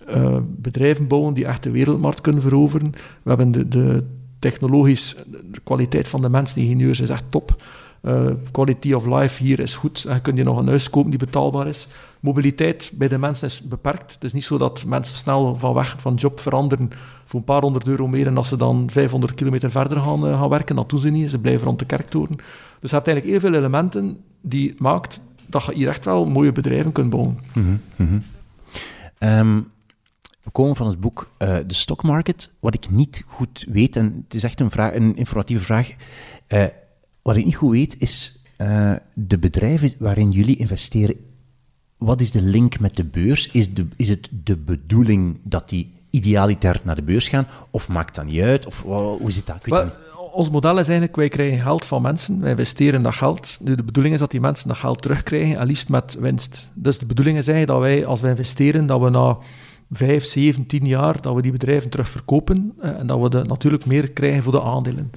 D: uh, bedrijven bouwen die echt de wereldmarkt kunnen veroveren. We hebben de, de technologisch, kwaliteit van de mensen, de ingenieurs is echt top. Uh, quality of life hier is goed. Je kunt je nog een huis kopen die betaalbaar is. Mobiliteit bij de mensen is beperkt. Het is niet zo dat mensen snel van weg van job veranderen voor een paar honderd euro meer en als ze dan 500 kilometer verder gaan, uh, gaan werken. Dat doen ze niet. Ze blijven rond de kerktoren. Dus je hebt eigenlijk heel veel elementen die maakt dat je hier echt wel mooie bedrijven kunt bouwen.
B: Mm we komen van het boek uh, De Stock Market. Wat ik niet goed weet, en het is echt een, vraag, een informatieve vraag wat ik niet goed weet, is uh, de bedrijven waarin jullie investeren. Wat is de link met de beurs? Is, de, is het de bedoeling dat die idealiter naar de beurs gaan? Of maakt dat niet uit? Of hoe zit dat? Ik
D: weet ons model is eigenlijk, wij krijgen geld van mensen, wij investeren dat geld. Nu, de bedoeling is dat die mensen dat geld terugkrijgen, en liefst met winst. Dus de bedoeling is eigenlijk dat wij, als wij investeren, dat we na vijf, zeven, tien jaar, dat we die bedrijven terugverkopen eh, en dat we de, natuurlijk meer krijgen voor de aandelen.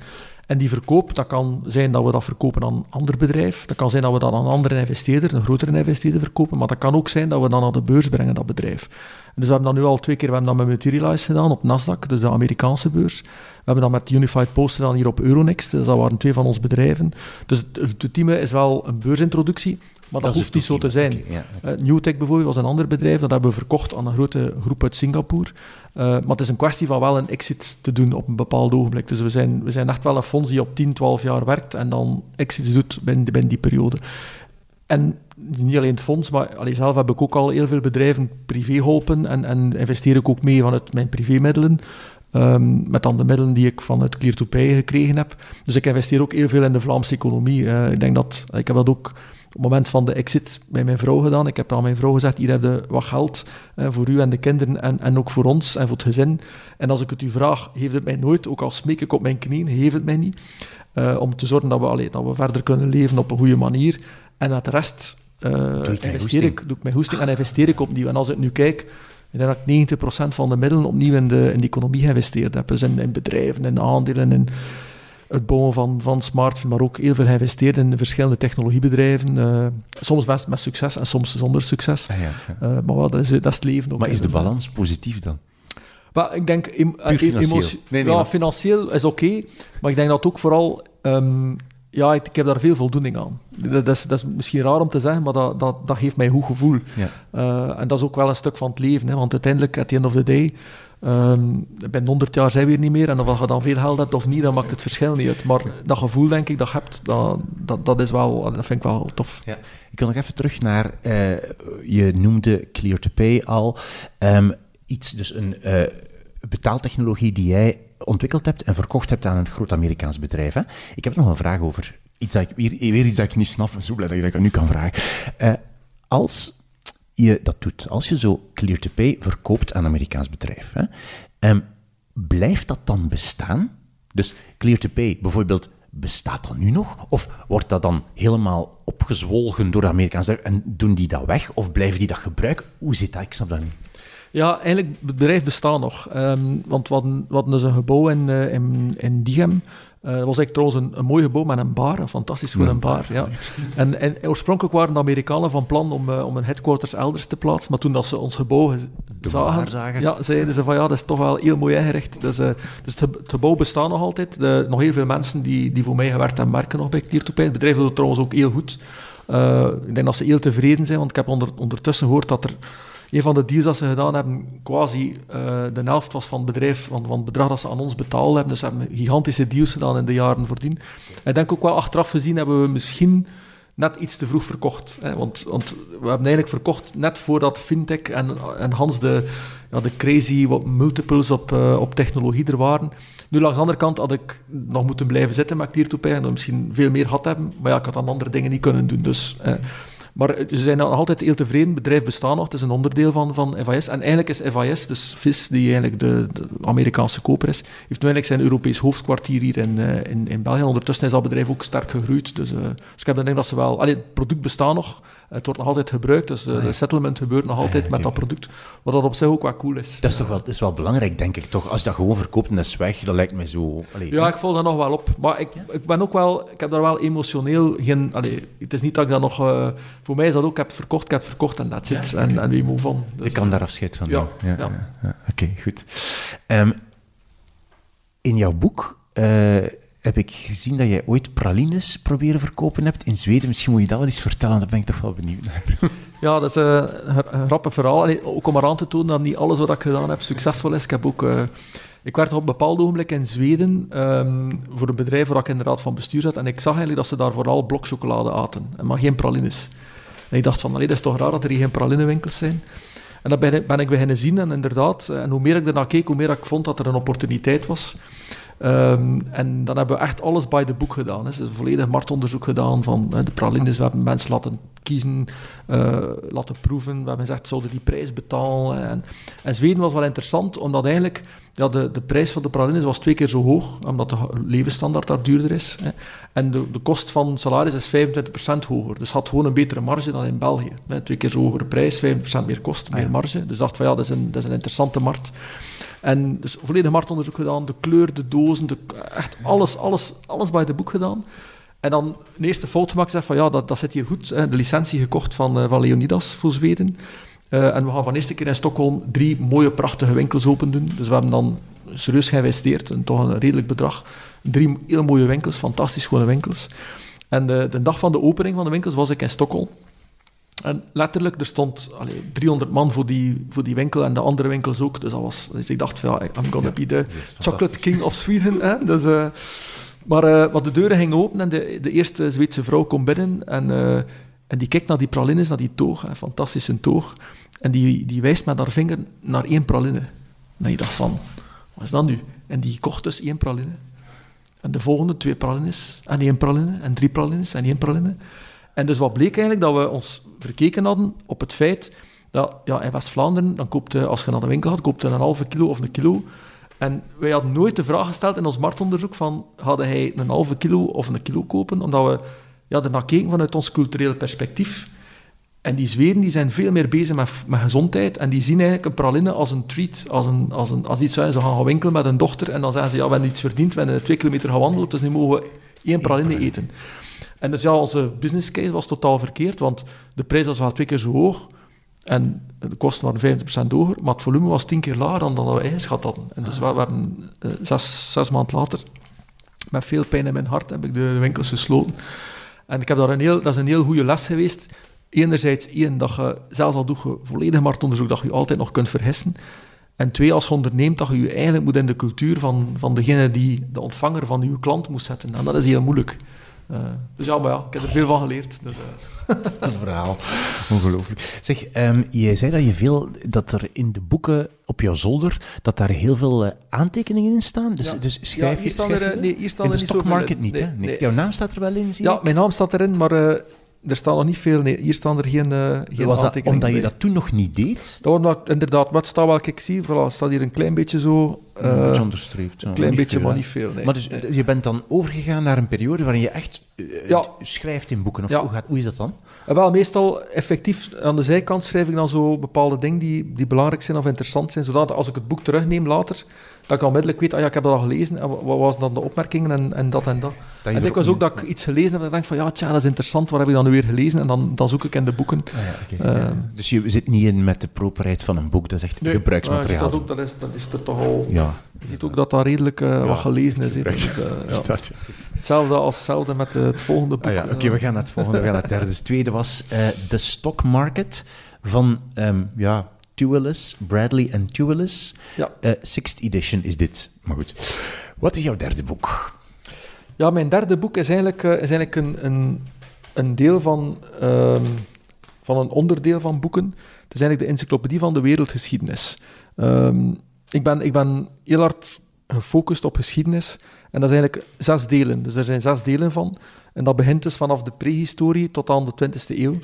D: En die verkoop, dat kan zijn dat we dat verkopen aan een ander bedrijf. Dat kan zijn dat we dat aan een andere investeerder, een grotere investeerder verkopen. Maar dat kan ook zijn dat we dat naar de beurs brengen, dat bedrijf. Dus we hebben dat nu al twee keer, we hebben dat met Materialize gedaan op Nasdaq, dus de Amerikaanse beurs. We hebben dat met Unified Post gedaan hier op Euronext. Dus dat waren twee van onze bedrijven. Dus het, team is wel een beursintroductie. Maar dat, dat hoeft niet zo te zijn. Okay, ja. uh, Newtech bijvoorbeeld was een ander bedrijf, dat hebben we verkocht aan een grote groep uit Singapore. Uh, maar het is een kwestie van wel een exit te doen op een bepaald ogenblik. Dus we zijn, we zijn echt wel een fonds die op 10, 12 jaar werkt en dan exits doet binnen, binnen die periode. En niet alleen het fonds, maar allee, zelf heb ik ook al heel veel bedrijven privé geholpen en, en investeer ik ook mee vanuit mijn privémiddelen. Ehm, met dan de middelen die ik vanuit Clear to Pay gekregen heb. Dus ik investeer ook heel veel in de Vlaamse economie. Eh, ik denk dat, ik heb dat ook op het moment van de exit bij mijn vrouw gedaan. Ik heb aan mijn vrouw gezegd, hier heb je wat geld eh, voor u en de kinderen en, en ook voor ons en voor het gezin. En als ik het u vraag, geef het mij nooit, ook al smeek ik op mijn knieën, geef het mij niet. Uh, om te zorgen dat we, allee, dat we verder kunnen leven op een goede manier. En met de rest uh, investeer ik, doe ik mijn hoesting en investeer ik opnieuw. En als ik nu kijk, ik denk dat ik 90% van de middelen opnieuw in de, in de economie geïnvesteerd heb. Dus in, in bedrijven, in aandelen, in het bouwen van, van smartphones, maar ook heel veel geïnvesteerd in verschillende technologiebedrijven. Uh, soms met, met succes en soms zonder succes.
B: Ah, ja, ja.
D: Uh, maar wel, dat, is, dat is het leven ook.
B: Maar is de balans positief dan?
D: maar ik denk, em, eh,
B: financieel.
D: emotie-
B: Nee, nee,
D: ja,
B: maar-
D: financieel is oké, maar ik denk dat ook vooral, ehm, ja, ik, ik heb daar veel voldoening aan. Dat, dat is, dat is misschien raar om te zeggen, maar dat, dat, dat geeft mij een goed gevoel.
B: Ja.
D: Eh, en dat is ook wel een stuk van het leven, hè, want uiteindelijk, at the end of the day, ehm binnen 100 jaar zijn we hier niet meer, en of je dan veel geld of niet, dan maakt het verschil niet uit. Maar dat gevoel, denk ik, dat je hebt, dat, dat, dat, is wel, dat vind ik wel tof.
B: Ja. Ik wil nog even terug naar, eh, je noemde Clear to Pay al. Ehm, iets, dus een eh, betaaltechnologie die jij ontwikkeld hebt en verkocht hebt aan een groot Amerikaans bedrijf. Hè? Ik heb nog een vraag over iets dat ik, weer, weer iets dat ik niet snap. Ik ben zo blij dat ik dat nu kan vragen. Eh, als je dat doet, als je zo Clear to Pay verkoopt aan een Amerikaans bedrijf, hè, ehm, blijft dat dan bestaan? Dus Clear to Pay bijvoorbeeld, bestaat dat nu nog? Of wordt dat dan helemaal opgezwolgen door de Amerikaans en doen die dat weg? Of blijven die dat gebruiken? Hoe zit dat? Ik snap dat niet.
D: Ja, eigenlijk, het bedrijf bestaat nog. Ehm, want we hadden, we dus een gebouw in, eh, in, in Diegem. Eh, dat was eigenlijk trouwens een, een mooi gebouw met een bar, een fantastisch goede bar. Ja. En, en oorspronkelijk waren de Amerikanen van plan om, eh, om een headquarters elders te plaatsen, maar toen dat ze ons gebouw zagen. Ja, zeiden ze van ja, dat is toch wel heel mooi ingericht. Dus, eh, dus het, het gebouw bestaat nog altijd. De, nog heel veel mensen die, die voor mij gewerkt hebben, werken nog bij Clear to Pay. Het bedrijf doet het trouwens ook heel goed. Ik denk dat ze heel tevreden zijn, want ik heb onder, ondertussen gehoord dat er een van de deals dat ze gedaan hebben, quasi eh, de helft was van het bedrijf, van, van het bedrag dat ze aan ons betaald hebben. Dus ze hebben gigantische deals gedaan in de jaren voordien. Ik denk ook wel achteraf gezien hebben we misschien net iets te vroeg verkocht. Hè? Want, want we hebben eigenlijk verkocht net voordat fintech en, en Hans de, ja, de crazy wat multiples op, eh, op technologie er waren. Nu, langs de andere kant had ik nog moeten blijven zitten met Clear to en misschien veel meer gehad hebben. Maar ja, ik had dan andere dingen niet kunnen doen. Dus, maar ze zijn nog altijd heel tevreden. Het bedrijf bestaat nog. Het is een onderdeel van, van FIS. En eigenlijk is FIS, dus VIS, die eigenlijk de, de Amerikaanse koper is, heeft nu eigenlijk zijn Europees hoofdkwartier hier in, eh, in, in België. Ondertussen is dat bedrijf ook sterk gegroeid. Dus, eh, dus ik heb de indruk dat ze wel... Allee, het product bestaat nog. Het wordt nog altijd gebruikt. Dus eh, de settlement gebeurt nog altijd met dat product. Wat dat op zich ook wel cool is.
B: Dat is toch wel, dat is wel belangrijk, denk ik, toch? Als je dat gewoon verkoopt en dat is weg, dat lijkt mij zo... Allee,
D: Ja, ik val daar nog wel op. Maar ik, ik ben ook wel... Ik heb daar wel emotioneel geen... Allee, het is niet dat ik dat nog... eh, voor mij is dat ook... Ik heb het verkocht, ik heb het verkocht en that's it. En, en we move on. Dus,
B: ik kan daar afscheid van
D: ja, ja.
B: ja. Oké, goed. Ehm, in jouw boek eh, heb ik gezien dat jij ooit pralines proberen verkopen hebt in Zweden. Misschien moet je dat wel eens vertellen, daar ben ik toch wel benieuwd naar.
D: Ja, dat is eh, een, grappig verhaal. Allee, ook om eraan te tonen dat niet alles wat ik gedaan heb succesvol is. Ik heb ook... eh, ik werd op een bepaald ogenblik in Zweden ehm, voor een bedrijf waar ik in de raad van bestuur zat. En ik zag eigenlijk dat ze daar vooral blokchocolade aten. En maar geen pralines. En ik dacht van, allee, dat is toch raar dat er hier geen pralinenwinkels zijn. En dat ben, ik- ben zien. En inderdaad, eh, en hoe meer ik ernaar keek, hoe meer ik vond dat er een opportuniteit was. Ehm, en dan hebben we echt alles bij de boek gedaan. Hè. Ze volledig marktonderzoek gedaan van de pralines. We hebben mensen laten kiezen, eh, laten proeven. We hebben gezegd, zouden die prijs betalen? En, en Zweden was wel interessant, omdat eigenlijk ja, de, de prijs van de pralines was twee keer zo hoog, omdat de levensstandaard daar duurder is. Hè. En de, de kost van salaris is 25% hoger. Dus had gewoon een betere marge dan in België. Hè. Twee keer zo hogere prijs, 25% meer kost, meer marge. Dus dacht van ja, dat is een, dat is een interessante markt. En dus volledig marktonderzoek gedaan, de kleur, de dozen, de, echt alles, alles, alles bij de boek gedaan. En dan een eerste fout gemaakt, zeg van ja, dat, dat zit hier goed. Hè. De licentie gekocht van, eh, van Leonidas voor Zweden. Eh, en we gaan van eerste keer in Stockholm drie mooie, prachtige winkels open doen. Dus we hebben dan serieus geïnvesteerd, en toch een redelijk bedrag. Drie heel mooie winkels, fantastisch schone winkels. En de, de dag van de opening van de winkels was ik in Stockholm. En letterlijk, er stond allee, 300 man voor die, voor die winkel en de andere winkels ook. Dus, dat was, dus ik dacht, ja, I'm gonna be the chocolate king of Sweden. Hè? Dus, eh, maar, maar de deuren gingen open en de, de eerste Zweedse vrouw komt binnen en, en die kijkt naar die pralines, naar die toog, een fantastische toog. En die, die wijst met haar vinger naar één praline. En ik dacht van, Wat is dat nu? En die kocht dus één praline. En de volgende twee pralines, en één praline, en drie pralines, en één praline. En dus wat bleek eigenlijk? Dat we ons verkeken hadden op het feit dat ja, in West-Vlaanderen, dan koopte, als je naar de winkel gaat, koopte een halve kilo of een kilo. En wij hadden nooit de vraag gesteld in ons marktonderzoek van, hadden hij een halve kilo of een kilo kopen? Omdat we ja, ernaar keken vanuit ons cultureel perspectief. En die Zweden die zijn veel meer bezig met, met gezondheid en die zien eigenlijk een praline als een treat, als, een, als, een, als iets uit. Ze gaan gaan winkelen met een dochter en dan zeggen ze, ja, we hebben iets verdiend, we hebben twee kilometer gewandeld, dus nu mogen we één praline eten. En dus ja, onze business case was totaal verkeerd, want de prijs was wel twee keer zo hoog en de kosten waren 25% hoger, maar het volume was tien keer lager dan dat we ingeschat hadden. En dus we, we hebben uh, zes, zes maanden later, met veel pijn in mijn hart, heb ik de winkels gesloten. En ik heb daar een heel, dat is een heel goede les geweest. Enerzijds, één, dat je, zelfs al doe je volledig marktonderzoek, dat je je altijd nog kunt vergissen. En twee, als je onderneemt, dat je je eigenlijk moet in de cultuur van, van degene die de ontvanger van je klant moet zetten. En dat is heel moeilijk. Uh, dus ja, maar ja, ik heb er veel van geleerd. Dus, uh.
B: Een verhaal. Ongelooflijk. Zeg, um, jij zei dat je veel, dat er in de boeken op jouw zolder, dat daar heel veel uh, aantekeningen in staan. Dus,
D: ja.
B: dus schrijf
D: ja,
B: je...
D: Schrijf er, nee, hier staan
B: in de
D: er niet
B: stockmarket niet,
D: nee,
B: hè? Nee. Jouw naam staat er wel in, zie
D: Ja,
B: ik?
D: mijn naam staat erin, maar er staan nog niet veel. Nee, hier staan er geen, geen
B: Was dat omdat je dat toen nog niet deed?
D: Dat maar- inderdaad, wat staat wel, kijk, zie, voilà, staat hier een klein beetje zo.
B: Een
D: eh,
B: onderstreept.
D: een klein beetje,
B: veel,
D: maar niet veel. Nee.
B: Maar dus
D: Nee.
B: je bent dan overgegaan naar een periode waarin je echt eh,
D: Ja.
B: schrijft in boeken. Of
D: Ja.
B: hoe, gaat, hoe is dat dan?
D: En wel, meestal effectief aan de zijkant schrijf ik dan zo bepaalde dingen die, die belangrijk zijn of interessant zijn, zodat als ik het boek terugneem later, dat ik onmiddellijk weet, ah ja, ik heb dat al gelezen, en wat waren dan de opmerkingen en, en dat en dat. En ik was
B: ook
D: dat ik iets gelezen heb en ik denk van, ja, tja, dat is interessant, waar heb ik dan nu weer gelezen? En dan, dan zoek ik in de boeken.
B: Ah, ja, oké.
D: Eh,
B: Ja. Dus je zit niet in met de properheid van een boek, dat is echt gebruiksmateriaal.
D: Maar dat, ook, dat, is, dat is er toch al...
B: Ja.
D: Je ziet ook dat dat redelijk eh, wat gelezen is. Dus, ja. Hetzelfde als hetzelfde met eh, het volgende boek.
B: Ah ja, oké, we gaan naar het volgende. We gaan naar het derde. Dus het tweede was The Stock Market van ehm, ja, Tuelis, Bradley en Tuelis.
D: Ja.
B: Sixth edition is dit. Maar goed. Wat is jouw derde boek?
D: Ja, mijn derde boek is eigenlijk, is eigenlijk een, een, een deel van, ehm, van een onderdeel van boeken. Het is eigenlijk de encyclopedie van de wereldgeschiedenis. Ehm, ik, ben, ik ben heel hard gefocust op geschiedenis. En dat is eigenlijk zes delen. Dus er zijn zes delen van. En dat begint dus vanaf de prehistorie tot aan de 20e eeuw.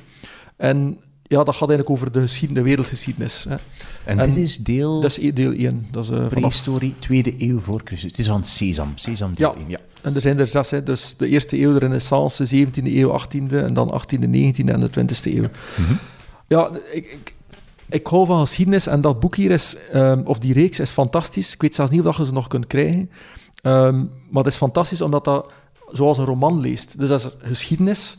D: En ja, dat gaat eigenlijk over de, geschiedenis, de wereldgeschiedenis. Hè.
B: En,
D: En
B: dit is deel
D: Dat is deel 1. Dat is, vanaf
B: prehistorie, tweede eeuw voor Christus. Het is van Sesam. Sesam deel
D: Ja.
B: één, ja.
D: En er zijn er zes, hè. dus de eerste eeuw, de renaissance, 17e eeuw, 18e, en dan 18e, 19e en de 20e eeuw.
B: Mhm.
D: Ja, ik, ik, ik hou van geschiedenis en dat boek hier is, ehm, of die reeks is fantastisch. Ik weet zelfs niet of je ze nog kunt krijgen. Ehm, maar het is fantastisch omdat dat zoals een roman leest. Dus dat is geschiedenis,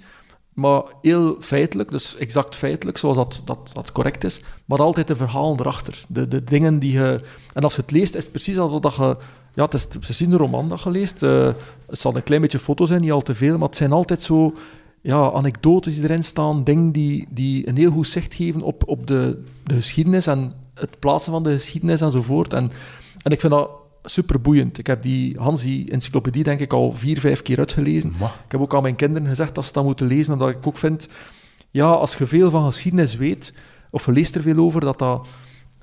D: maar heel feitelijk, dus exact feitelijk, zoals dat, dat, dat correct is, maar altijd de verhalen erachter. De, de dingen die je... En als je het leest, is het precies alsof dat je... Ja, het is precies een roman dat je leest. Eh, het zal een klein beetje foto zijn, niet al te veel, maar het zijn altijd zo ja, anekdotes die erin staan, dingen die, die een heel goed zicht geven op, op de, de geschiedenis en het plaatsen van de geschiedenis enzovoort. En, en ik vind dat super boeiend. Ik heb die Hans, die encyclopedie, denk ik al vier, vijf keer uitgelezen. Ik heb ook aan mijn kinderen gezegd dat ze dat moeten lezen, omdat ik ook vind, ja, als je veel van geschiedenis weet, of je leest er veel over, dat dat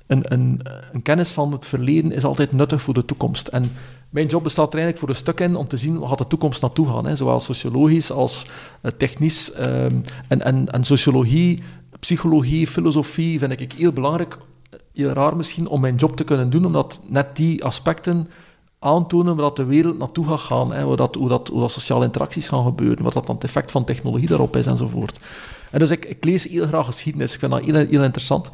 D: een, een, een kennis van het verleden is altijd nuttig voor de toekomst. En mijn job bestaat er eigenlijk voor een stuk in om te zien waar gaat de toekomst naartoe gaan. Hè? Zowel sociologisch als eh, technisch. ehm, en, en, en sociologie, psychologie, filosofie vind ik heel belangrijk. Heel raar misschien om mijn job te kunnen doen, omdat net die aspecten aantonen waar de wereld naartoe gaat gaan, hè, hoe, dat, hoe, dat, hoe dat sociale interacties gaan gebeuren, wat dat dan het effect van technologie daarop is enzovoort. En dus ik, ik lees heel graag geschiedenis, ik vind dat heel, heel interessant.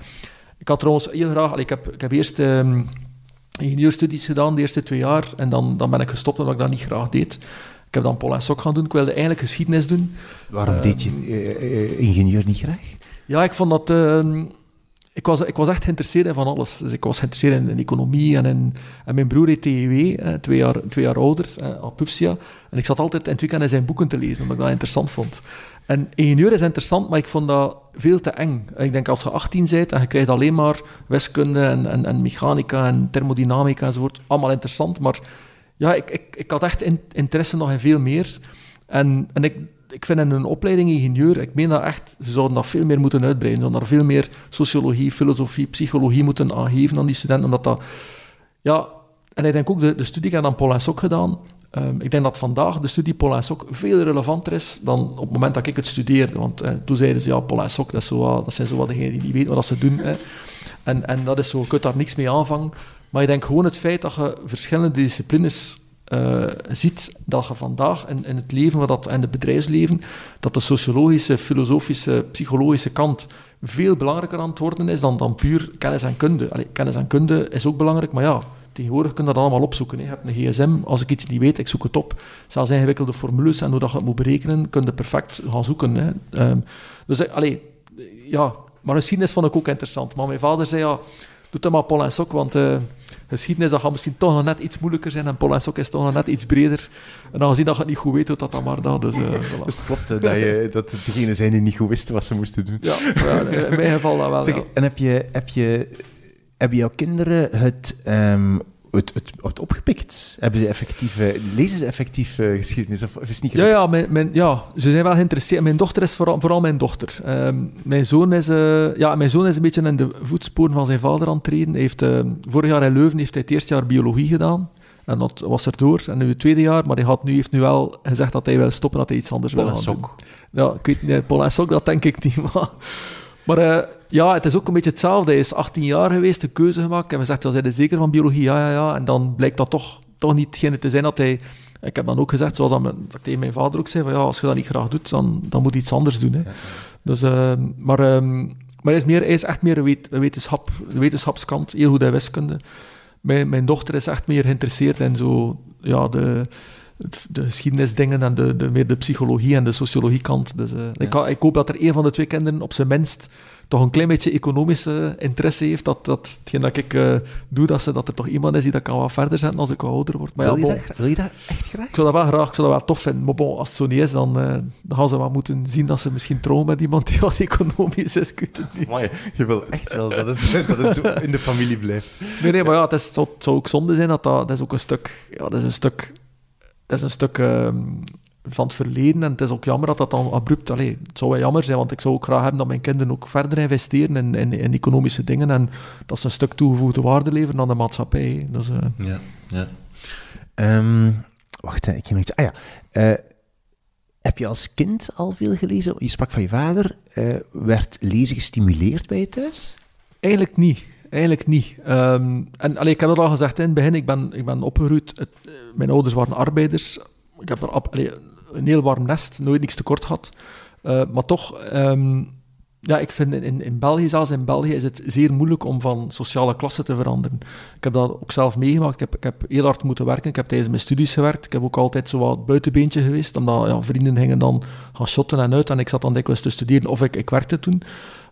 D: Ik had trouwens heel graag, ik, heb, ik heb eerst ehm, ingenieurstudies gedaan de eerste twee jaar en dan, dan ben ik gestopt omdat ik dat niet graag deed. Ik heb dan Paul en Sok gaan doen, ik wilde eigenlijk geschiedenis doen.
B: Waarom
D: Ehm,
B: deed je eh, eh, ingenieur niet graag?
D: Ja, ik vond dat... ehm, ik, was, ik was echt geïnteresseerd in van alles. Dus ik was geïnteresseerd in, in economie en, in, en mijn broer heet TEW, eh, twee, jaar, twee jaar ouder, eh, Apufsia. En ik zat altijd in het weekend in zijn boeken te lezen, omdat ik dat interessant vond. En ingenieur is interessant, maar ik vond dat veel te eng. Ik denk als je 18 bent en je krijgt alleen maar wiskunde en, en, en mechanica en thermodynamica enzovoort, allemaal interessant, maar ja, ik, ik, ik had echt in- interesse nog in veel meer. En, en ik, ik vind in een opleiding ingenieur, ik meen dat echt, ze zouden dat veel meer moeten uitbreiden. Ze zouden daar veel meer sociologie, filosofie, psychologie moeten aangeven aan die studenten, omdat dat... Ja, en ik denk ook, de, de studie aan Paul en Sok gedaan. Ehm, ik denk dat vandaag de studie Paul en Sok veel relevanter is dan op het moment dat ik het studeerde. Want eh, toen zeiden ze, ja, Paul en Sok, dat, zo, dat zijn zo wat degenen die niet weten wat ze doen. Hè. En, en dat is zo, je kunt daar niks mee aanvangen. Maar ik denk gewoon het feit dat je verschillende disciplines eh, ziet, dat je vandaag in, in het leven dat, en het bedrijfsleven, dat de sociologische, filosofische, psychologische kant veel belangrijker aan het worden is dan, dan puur kennis en kunde. Kennis en kunde is ook belangrijk, maar ja, tegenwoordig kun je dat allemaal opzoeken. Hè. Je hebt een gsm, als ik iets niet weet, ik zoek het op. Zelfs ingewikkelde formules en hoe dat je het moet berekenen, kun je perfect gaan zoeken. Hè. Ehm, dus eh, allee, ja, maar geschiedenis vond ik ook interessant. Maar mijn vader zei, ja, doe het maar Paul en Sok, want eh, geschiedenis dat gaat misschien toch nog net iets moeilijker zijn en Paul en Sok is toch nog net iets breder. En aangezien dat je het niet goed weet, doet dat dan maar dat. Dus, eh, voilà.
B: Dus het klopt eh, dat, je, dat het degenen zijn die niet goed wisten wat ze moesten doen.
D: ja, in mijn geval dat wel.
B: Zeg,
D: ja.
B: en heb je, heb je, hebben jouw kinderen het, ehm, het, het, het opgepikt? Hebben ze effectief, eh, lezen ze effectief eh, geschiedenis? Of, is het niet
D: Ja,
B: gelukt?
D: ja, mijn, mijn, ja, ze zijn wel geïnteresseerd. Mijn dochter is vooral, vooral mijn dochter. Ehm, mijn, zoon is, eh, ja, mijn zoon is een beetje in de voetsporen van zijn vader aan het treden. Hij heeft, eh, vorig jaar in Leuven heeft hij het eerste jaar biologie gedaan. En dat was er door. En nu het tweede jaar. Maar hij had nu, heeft nu wel gezegd dat hij wil stoppen, dat hij iets anders
B: Paul
D: wil
B: en
D: gaan
B: Sok.
D: doen. Ja, ik weet niet. Paul en Sok, dat denk ik niet. Maar, maar eh, ja, het is ook een beetje hetzelfde. Hij is 18 jaar geweest, een keuze gemaakt. En we zegt, zijn er zeker van biologie? Ja, ja, ja. En dan blijkt dat toch, toch niet hetgene te zijn dat hij... Ik heb dan ook gezegd, zoals dat, mijn, dat ik tegen mijn vader ook zei, van ja, als je dat niet graag doet, dan, dan moet je iets anders doen. Hè. Dus, ehm, maar, ehm, maar hij, is meer, hij is echt meer een, wet, een wetenschap, de wetenschapskant, heel goed in wiskunde. Mijn, mijn dochter is echt meer geïnteresseerd in zo, ja, de, de geschiedenisdingen en de, de, meer de psychologie en de sociologiekant. Dus, eh, ik, ik hoop dat er een van de twee kinderen op zijn minst toch een klein beetje economische interesse heeft. Dat, dat hetgeen dat ik eh, doe, dat, ze, dat er toch iemand is die dat kan wat verder zetten als ik wat ouder word. Maar ja,
B: wil, je dat, wil je dat echt graag?
D: ik zou dat wel graag, ik zou dat wel tof vinden. Maar bon, als het zo niet is, dan, eh, dan gaan ze wel moeten zien dat ze misschien trouwen met iemand die wat economisch is.
B: Amai, je wil echt wel dat het, dat het in de familie blijft.
D: Nee, nee, maar ja, het, is, het, zou, het zou ook zonde zijn dat dat, dat is ook een stuk... Ja, dat is een stuk... Dat is een stuk ehm, van het verleden en het is ook jammer dat dat dan abrupt... Allee, het zou wel jammer zijn, want ik zou ook graag hebben dat mijn kinderen ook verder investeren in, in, in economische dingen en dat ze een stuk toegevoegde waarde leveren aan de maatschappij. Dus, eh,
B: Ja, ja. Ehm, wacht, ik ging nog iets... Ah ja. eh, heb je als kind al veel gelezen? Je sprak van je vader. eh, werd lezen gestimuleerd bij je thuis?
D: Eigenlijk niet. Eigenlijk niet. Ehm, en allee, ik heb dat al gezegd in het begin. Ik ben, ik ben. Het, mijn ouders waren arbeiders. Ik heb er allee, een heel warm nest, nooit niks tekort gehad. Eh, maar toch, ehm, ja, ik vind in, in België, zelfs in België, is het zeer moeilijk om van sociale klasse te veranderen. Ik heb dat ook zelf meegemaakt. Ik heb, ik heb heel hard moeten werken. Ik heb tijdens mijn studies gewerkt. Ik heb ook altijd zo wat buitenbeentje geweest, omdat ja, vrienden gingen dan gaan shotten en uit. En ik zat dan dikwijls te studeren, of ik, ik werkte toen.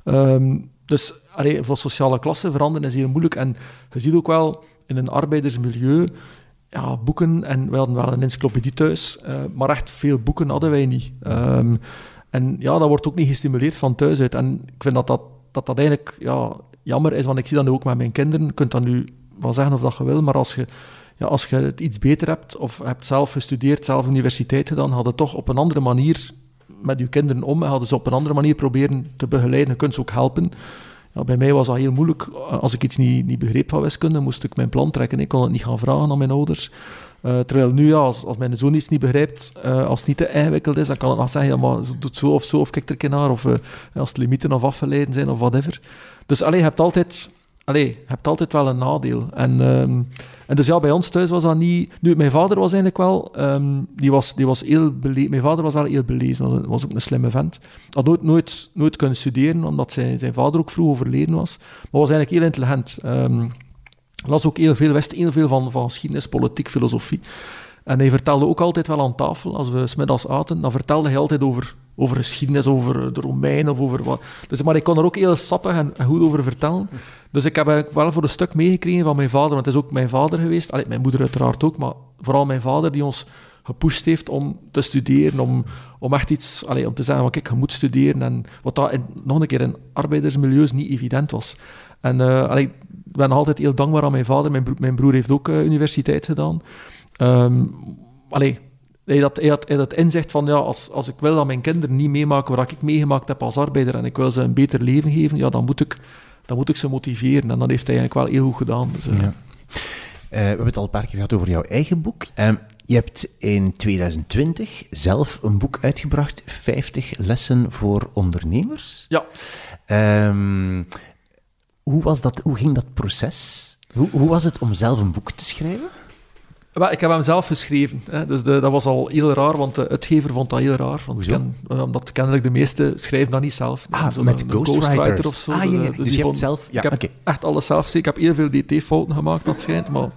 D: Ehm, dus voor sociale klasse veranderen is heel moeilijk. En je ziet ook wel in een arbeidersmilieu ja, boeken. En we hadden wel een encyclopedie thuis, eh, maar echt veel boeken hadden wij niet. Ehm, en ja, dat wordt ook niet gestimuleerd van thuis uit. En ik vind dat dat, dat, eigenlijk ja, jammer is, want ik zie dat nu ook met mijn kinderen. Je kunt dat nu wel zeggen of dat je wil, maar als je, ja, als je het iets beter hebt, of hebt zelf gestudeerd, zelf universiteit gedaan, hadden toch op een andere manier met je kinderen om en hadden ze op een andere manier proberen te begeleiden. Je kunt ze ook helpen. Ja, bij mij was dat heel moeilijk. Als ik iets niet, niet begreep van wiskunde, moest ik mijn plan trekken. Ik kon het niet gaan vragen aan mijn ouders. Eh, terwijl nu, als, als mijn zoon iets niet begrijpt, eh, als het niet te ingewikkeld is, dan kan ik nog zeggen, ja, maar doe het zo of zo, of kijk er een keer naar, of eh, als het limieten of afgeleiden zijn, of whatever. Dus allee, je hebt altijd, allee, je hebt altijd wel een nadeel. En, ehm, en dus ja, bij ons thuis was dat niet... Nu, mijn vader was eigenlijk wel... ehm, die was, die was heel bele- Mijn vader was wel heel belezen, was, was ook een slimme vent. Had nooit, nooit, nooit kunnen studeren, omdat zijn, zijn vader ook vroeg overleden was. Maar was eigenlijk heel intelligent. Ehm, las ook heel veel, wist heel veel van, van geschiedenis, politiek, filosofie. En hij vertelde ook altijd wel aan tafel, als we smiddags aten, dan vertelde hij altijd over, over geschiedenis, over de Romeinen of over wat. Dus, maar ik kon er ook heel sappig en, goed over vertellen. Dus ik heb wel voor een stuk meegekregen van mijn vader, want het is ook mijn vader geweest. Allee, mijn moeder uiteraard ook, maar vooral mijn vader die ons gepusht heeft om te studeren, om, om echt iets, allee, om te zeggen, van, kijk, je moet studeren. En wat dat in, nog een keer in arbeidersmilieus niet evident was. En eh, allee, ik ben altijd heel dankbaar aan mijn vader. Mijn, mijn broer heeft ook eh, universiteit gedaan. Ehm allee, hij had, hij, had, hij had inzicht van, ja, als, als ik wil dat mijn kinderen niet meemaken wat ik meegemaakt heb als arbeider en ik wil ze een beter leven geven, ja, dan moet ik, dan moet ik ze motiveren. En dat heeft hij eigenlijk wel heel goed gedaan. Dus, eh,
B: Ja. we hebben het al een paar keer gehad over jouw eigen boek. Ehm, je hebt in 2020 zelf een boek uitgebracht, 50 lessen voor ondernemers.
D: Ja.
B: Ehm, hoe, was dat, hoe ging dat proces? Hoe, hoe was het om zelf een boek te schrijven?
D: Ik heb hem zelf geschreven. Hè. Dus de, dat was al heel raar, want de uitgever vond dat heel raar. Want ken, omdat kennelijk de meesten schrijven dat niet zelf.
B: Ah,
D: Zo
B: met
D: een-
B: ghostwriters.
D: of zo.
B: Ah, ja, ja.
D: eh,
B: Dus
D: die
B: je hebt
D: vond-
B: zelf- ja,
D: ik heb echt alles zelf gezien. Ik heb heel veel DT-fouten gemaakt, dat schijnt. Maar,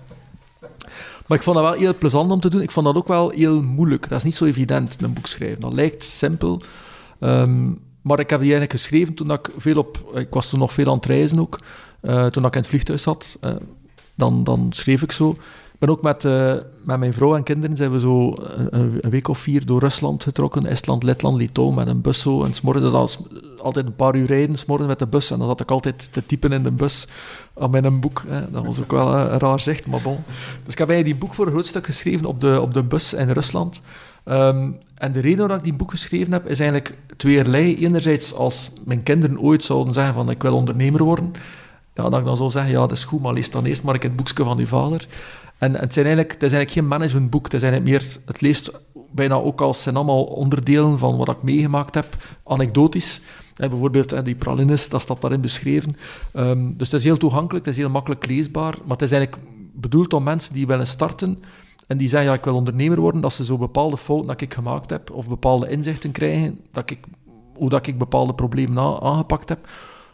D: maar ik vond dat wel heel plezant om te doen. Ik vond dat ook wel heel moeilijk. Dat is niet zo evident, een boek schrijven. Dat lijkt simpel. Ehm, maar ik heb die eigenlijk geschreven toen ik veel op... Ik was toen nog veel aan het reizen ook. Eh, toen ik in het vliegtuig zat, eh, dan, dan schreef ik zo. Ben ook met, eh, met mijn vrouw en kinderen zijn we zo een, week of vier door Rusland getrokken. Estland, Letland, Litauen met een bus zo. En s'morgens dat altijd een paar uur rijden, s'morgens met de bus. En dan zat ik altijd te typen in de bus aan mijn boek. Hè. Dat was ook wel eh, een raar zicht, maar bon. Dus ik heb eigenlijk die boek voor een groot stuk geschreven op de, op de bus in Rusland. Ehm, en de reden waarom ik die boek geschreven heb, is eigenlijk tweeërlei. Enerzijds, als mijn kinderen ooit zouden zeggen van ik wil ondernemer worden, ja, dat ik dan zou zeggen, ja, dat is goed, maar lees dan eerst maar ik het boekje van uw vader. En, en het, zijn eigenlijk, het is eigenlijk geen managementboek, het is eigenlijk meer, het leest bijna ook als, zijn allemaal onderdelen van wat ik meegemaakt heb, anekdotisch. Hè, bijvoorbeeld hè, die pralines, dat staat daarin beschreven. Ehm, dus het is heel toegankelijk, het is heel makkelijk leesbaar, maar het is eigenlijk bedoeld om mensen die willen starten en die zeggen, ja, ik wil ondernemer worden, dat ze zo bepaalde fouten dat ik gemaakt heb, of bepaalde inzichten krijgen, dat ik, hoe dat ik bepaalde problemen aangepakt heb,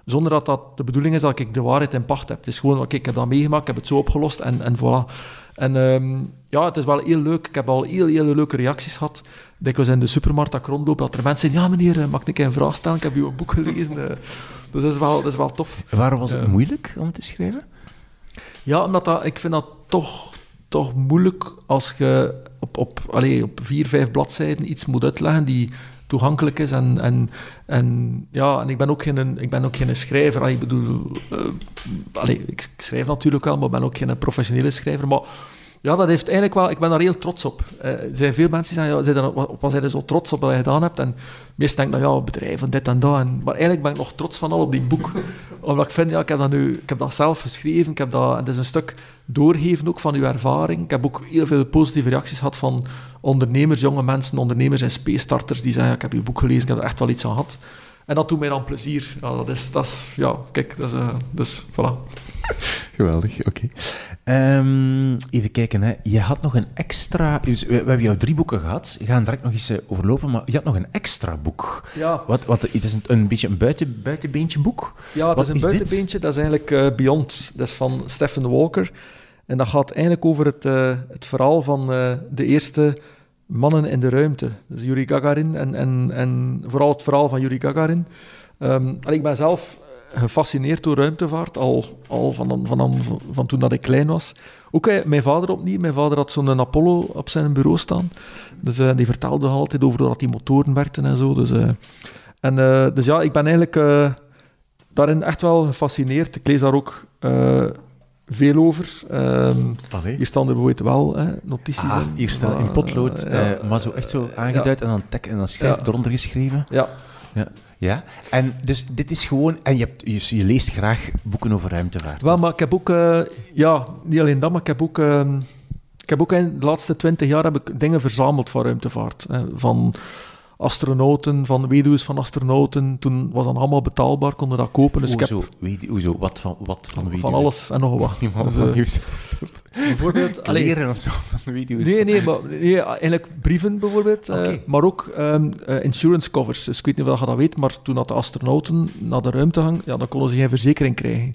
D: zonder dat dat de bedoeling is dat ik de waarheid in pacht heb. Het is gewoon, oké, ik heb dat meegemaakt, ik heb het zo opgelost en, en voilà. En ehm, ja, het is wel heel leuk. Ik heb al heel, heel leuke reacties gehad. Dikwijls in de supermarkt dat ik rondloop, dat er mensen zeggen, ja meneer, eh, mag ik een vraag stellen? Ik heb uw boek gelezen. eh." Dus dat is wel, dat is wel tof.
B: Waarom was het
D: Ja.
B: moeilijk om te schrijven?
D: Ja, omdat dat, ik vind dat toch, toch moeilijk als je op, op, allez, op vier, vijf bladzijden iets moet uitleggen die toegankelijk is. En, en, en, ja, en ik ben ook geen, ik ben ook geen schrijver. Allee, Ik bedoel, allee, ik schrijf natuurlijk wel, maar ik ben ook geen professionele schrijver. Maar ja, dat heeft eigenlijk wel... Ik ben daar heel trots op. Eh, er zijn veel mensen die zeggen, ja, zijn er, op wat zijn er zo trots op dat je gedaan hebt? En meestal denk ik, nou ja, bedrijven, dit en dat. En, maar eigenlijk ben ik nog trots van al op die boek. Omdat ik vind, ja, ik heb dat nu... Ik heb dat zelf geschreven. Ik heb dat... En het is een stuk doorgeven ook van uw ervaring. Ik heb ook heel veel positieve reacties gehad van ondernemers, jonge mensen, ondernemers en space-starters die zeggen, ja, ik heb uw boek gelezen, ik heb er echt wel iets aan gehad. En dat doet mij dan plezier. Ja, dat is... Dat is ja, kijk, dat is... eh, dus, voilà.
B: Geweldig, oké. Ehm, even kijken, hè. je had nog een extra... Dus we, we hebben jouw drie boeken gehad, we gaan direct nog eens eh, overlopen, maar je had nog een extra boek.
D: Ja.
B: Wat, wat, het is een, een beetje een buiten, buitenbeentje boek.
D: Ja, dat
B: Wat
D: is een
B: is dit?
D: buitenbeentje. Dat is eigenlijk eh, Beyond. Dat is van Stephen Walker. En dat gaat eigenlijk over het, het verhaal van de eerste mannen in de ruimte. Dus Yuri Gagarin en, en, en vooral het verhaal van Yuri Gagarin. Ehm, ik ben zelf gefascineerd door ruimtevaart, al, al van, van, van, toen dat ik klein was. Ook eh, mijn vader opnieuw. Mijn vader had zo'n Apollo op zijn bureau staan. Dus eh, die vertelde altijd over dat die motoren werkten en zo. Dus, eh, en, dus ja, ik ben eigenlijk... daarin echt wel gefascineerd. Ik lees daar ook veel over. Ehm, hier staan er bijvoorbeeld wel hè, notities
B: Ah,
D: in.
B: hier staat in potlood,
D: ja.
B: eh, maar zo echt zo aangeduid en dan tek en dan schrijf
D: Ja.
B: eronder geschreven.
D: Ja,
B: Ja. ja. En dus dit is gewoon... En je, hebt, je, je leest graag boeken over ruimtevaart.
D: wel, maar ik heb ook... eh, ja, niet alleen dat, maar ik heb ook... ehm, ik heb ook in de laatste twintig jaar heb ik dingen verzameld van ruimtevaart. Hè, van astronauten, van weduws van astronauten. Toen was dat allemaal betaalbaar, konden dat kopen. Dus heb
B: Hoezo? Hoezo? Wat van, wat van
D: van alles en nog wat.
B: Die man
D: Dus,
B: van
D: eh,
B: nieuws.
D: bijvoorbeeld... allee,
B: Kleren of zo van video's.
D: Nee, nee, maar nee, eigenlijk brieven bijvoorbeeld. eh,
B: Oké.
D: maar ook ehm, eh, insurance covers. Dus ik weet niet of je dat weet, maar toen dat de astronauten naar de ruimte gingen, ja, dan konden ze geen verzekering krijgen.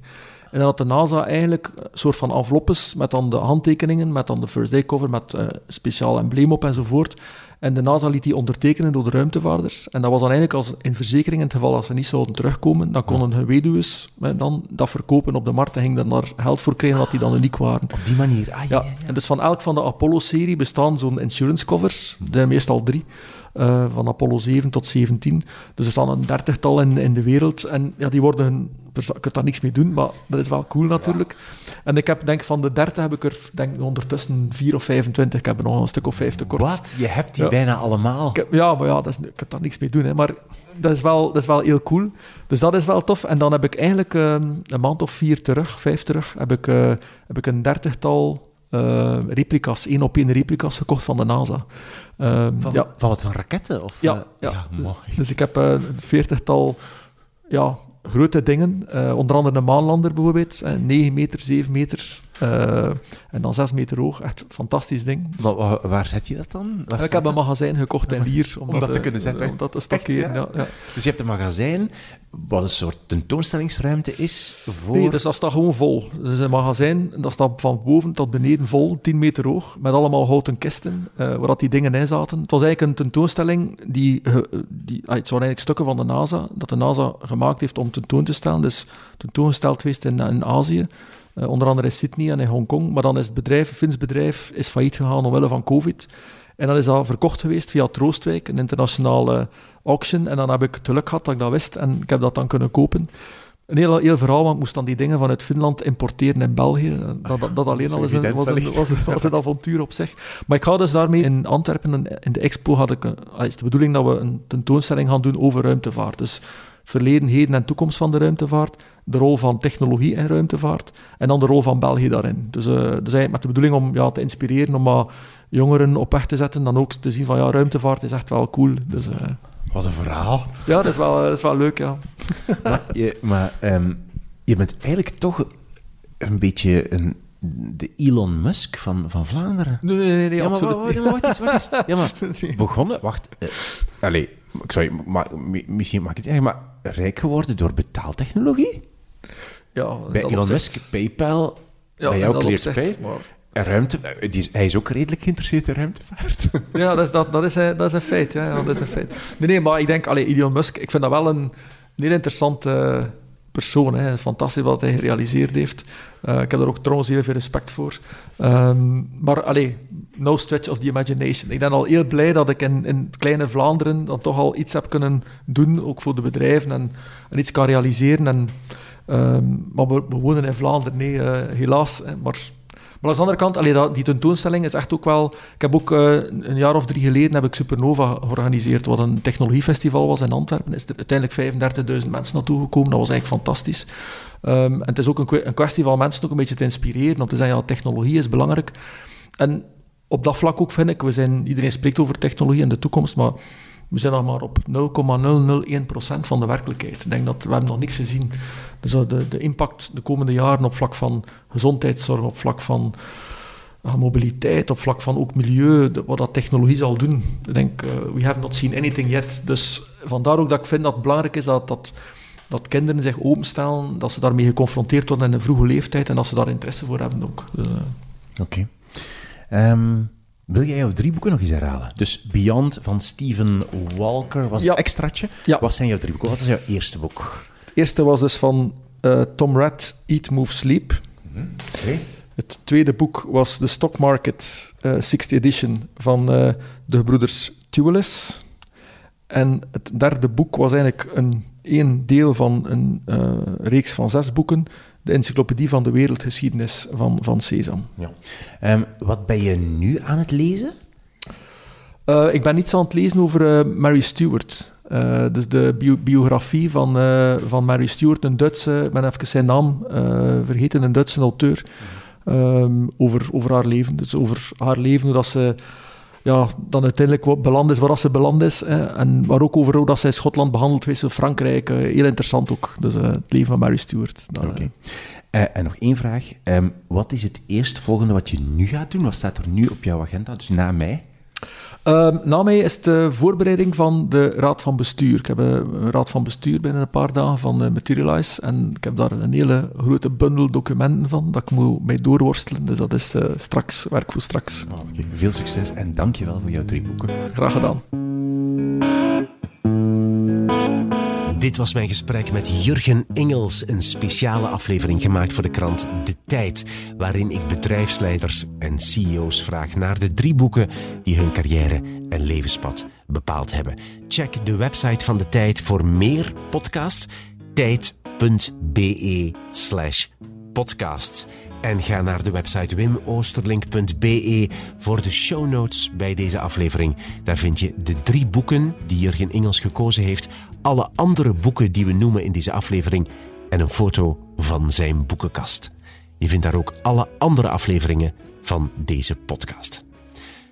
D: En dan had de NASA eigenlijk een soort van enveloppes met dan de handtekeningen, met dan de first day cover, met eh, speciaal embleem op enzovoort. En de NASA liet die ondertekenen door de ruimtevaarders. En dat was dan eigenlijk als in verzekering, in het geval dat ze niet zouden terugkomen, dan konden hun weduws eh, dan dat verkopen op de markt en gingen daar geld voor krijgen, dat die dan uniek waren.
B: Op die manier. Ah, ja,
D: ja. en dus van elk van de Apollo-serie bestaan zo'n insurance covers, de meestal drie, eh, van Apollo 7 tot 17. Dus er staan een dertigtal in, in de wereld en ja, die worden, je kunt daar niks mee doen, maar dat is wel cool natuurlijk. En ik heb, denk van de 30 heb ik er denk, ondertussen 4 of 25, ik heb er nog een stuk of 5 tekort.
B: Wat? Je hebt die
D: Ja.
B: bijna allemaal.
D: Ik heb- ja, maar ja, dat is, ik kan daar niks mee doen. Hè. Maar dat is, wel, dat is wel heel cool. Dus dat is wel tof. En dan heb ik eigenlijk ehm, een maand of vier terug, vijf terug, heb ik, eh, heb ik een dertigtal eh, replica's, één op één replica's gekocht van de NASA. Ehm,
B: Van,
D: ja,
B: van wat, van raketten? Of,
D: Ja,
B: eh,
D: ja.
B: mooi.
D: dus ik heb eh, een veertigtal ja, grote dingen. eh, onder andere een maanlander bijvoorbeeld. eh, 9 meter, 7 meter eh, en dan 6 meter hoog. Echt een fantastisch ding. Dus-
B: Maar wa- waar zet je dat dan? Waar
D: ik heb een magazijn gekocht in Lier. Om,
B: dat te kunnen zetten.
D: Om dat te ja.
B: Dus je hebt een magazijn wat een soort tentoonstellingsruimte is voor...
D: Nee, dus dat staat gewoon vol. Is een magazijn, dat staat van boven tot beneden vol, 10 meter hoog, met allemaal houten kisten, eh, waar dat die dingen in zaten. Het was eigenlijk een tentoonstelling, die, die, ah, het waren eigenlijk stukken van de NASA, dat de NASA gemaakt heeft om tentoon te stellen. Dus tentoongesteld geweest in, in Azië, eh, onder andere in Sydney en in Hongkong. Maar dan is het bedrijf, een Fins bedrijf, is failliet gegaan omwille van COVID. En dan is dat verkocht geweest via Troostwijk, een internationale auction. En dan heb ik het geluk gehad dat ik dat wist en ik heb dat dan kunnen kopen. Een heel, heel verhaal, want ik moest dan die dingen vanuit Finland importeren in België. Dat, dat, dat alleen al is een,
B: evident
D: was, een, was, een, was een avontuur op zich. Maar ik ga dus daarmee in Antwerpen, in- in de expo, had ik, een- ah, is de bedoeling dat we een tentoonstelling gaan doen over ruimtevaart. Dus verleden, heden en toekomst van de ruimtevaart, de rol van technologie in ruimtevaart en dan de rol van België daarin. Dus, eh, dus eigenlijk met de bedoeling om ja, te inspireren, om maar jongeren op weg te zetten, dan ook te zien van ja, ruimtevaart is echt wel cool. Dus eh,
B: Wat een verhaal.
D: ja, dat is wel, dat is wel leuk, ja.
B: maar je, maar ehm, je bent eigenlijk toch een beetje een, de Elon Musk van, van Vlaanderen.
D: Nee, nee, nee, nee
B: ja, maar,
D: absoluut
B: wa- wa- maar wacht eens, wacht eens. Ja, maar begonnen, wacht. eh, allee, ik zou je, maar, mi- misschien mag ik het zeggen, maar rijk geworden door betaaltechnologie?
D: Ja,
B: Bij Elon
D: opzicht.
B: Musk, PayPal,
D: Ja,
B: bij jou
D: dat
B: Clear to
D: opzicht,
B: Pay.
D: maar-
B: En Ruimte, eh, die is, hij is ook redelijk geïnteresseerd in ruimtevaart.
D: Ja, dat is, dat, dat, is, een- dat is een feit. Ja, ja, dat is een feit. Nee, nee, maar ik denk, allee, Elon Musk, ik vind dat wel een, een heel interessante persoon. Hè. Fantastisch wat hij gerealiseerd heeft. Eh, ik heb daar ook trouwens heel veel respect voor. Ehm, maar allee, no stretch of the imagination. Ik ben al heel blij dat ik in, in het kleine Vlaanderen dan toch al iets heb kunnen doen, ook voor de bedrijven, en, en iets kan realiseren. En, ehm, maar we, wonen in Vlaanderen, nee, eh, helaas. Maar maar aan de andere kant, allee, dat, die tentoonstelling is echt ook wel... Ik heb ook eh, een jaar of drie geleden heb ik Supernova georganiseerd, wat een technologiefestival was in Antwerpen. is er uiteindelijk 35.000 mensen naartoe gekomen. Dat was eigenlijk fantastisch. Ehm, en het is ook een, een kwestie van mensen ook een beetje te inspireren, om te zeggen, ja, technologie is belangrijk. En op dat vlak ook vind ik, we zijn, iedereen spreekt over technologie en de toekomst, maar we zijn nog maar op 0,001% van de werkelijkheid. Ik denk dat we hebben nog niks gezien. Dus eh, de, de impact de komende jaren op vlak van gezondheidszorg, op vlak van ja, mobiliteit, op vlak van ook milieu, wat dat technologie zal doen. Ik denk, eh, we have not seen anything yet. Dus vandaar ook dat ik vind dat het belangrijk is dat, dat, dat kinderen zich openstellen, dat ze daarmee geconfronteerd worden in een vroege leeftijd en dat ze daar interesse voor hebben ook. Dus, eh,
B: Oké. Ehm, wil jij jouw drie boeken nog eens herhalen? Dus Beyond van Stephen Walker was
D: Ja.
B: het extraatje.
D: Ja.
B: Wat zijn jouw drie boeken? Wat is jouw eerste boek?
D: het eerste was dus van eh, Tom Rath, Eat, Move, Sleep.
B: Oké.
D: Het tweede boek was The Stock Market, eh 60th edition, van eh, de gebroeders Tuelis. En het derde boek was eigenlijk een, één deel van een eh, reeks van zes boeken, de Encyclopedie van de Wereldgeschiedenis van, van Sesam.
B: Ja. Ehm, wat ben je nu aan het lezen?
D: Eh, ik ben iets aan het lezen over eh, Mary Stuart. Eh, dus de bio- biografie van, van Mary Stuart, een Duitse, ik ben even zijn naam vergeten, een Duitse auteur, ehm, over, over haar leven. Dus over haar leven, hoe dat ze ja, dan uiteindelijk wat beland is waar ze beland is. eh, en maar ook over hoe dat zij Schotland behandeld heeft, Frankrijk. eh, heel interessant ook. Dus eh, het leven van Mary Stuart. Dan,
B: Oké.
D: eh,
B: en nog één vraag. Ehm, wat is het eerstvolgende wat je nu gaat doen? Wat staat er nu op jouw agenda, dus na mei?
D: Ehm, na mij is de voorbereiding van de Raad van Bestuur. Ik heb een Raad van Bestuur binnen een paar dagen van eh, Materialize. En ik heb daar een hele grote bundel documenten van, dat ik moet mee doorworstelen. Dus dat is eh, straks, werk voor straks.
B: Oké, Veel succes en dankjewel voor jouw drie boeken.
D: Graag gedaan.
C: Dit was mijn gesprek met Jurgen Engels, een speciale aflevering gemaakt voor de krant De Tijd, waarin ik bedrijfsleiders en CEO's vraag naar de drie boeken die hun carrière en levenspad bepaald hebben. Check de website van De Tijd voor meer podcasts, tijd.be slash podcast. En ga naar de website wimoosterlink.be voor de show notes bij deze aflevering. Daar vind je de drie boeken die Jurgen Engels gekozen heeft, alle andere boeken die we noemen in deze aflevering en een foto van zijn boekenkast. Je vindt daar ook alle andere afleveringen
B: van deze podcast.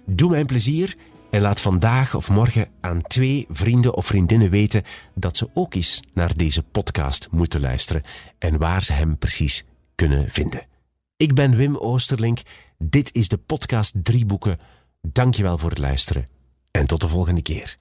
B: Doe mij plezier en laat vandaag of morgen aan twee vrienden of vriendinnen weten dat ze ook eens naar deze podcast moeten luisteren en waar ze hem precies kunnen vinden. Ik ben Wim Oosterlink. Dit is de podcast Drie Boeken. Dankjewel voor het luisteren en tot de volgende keer.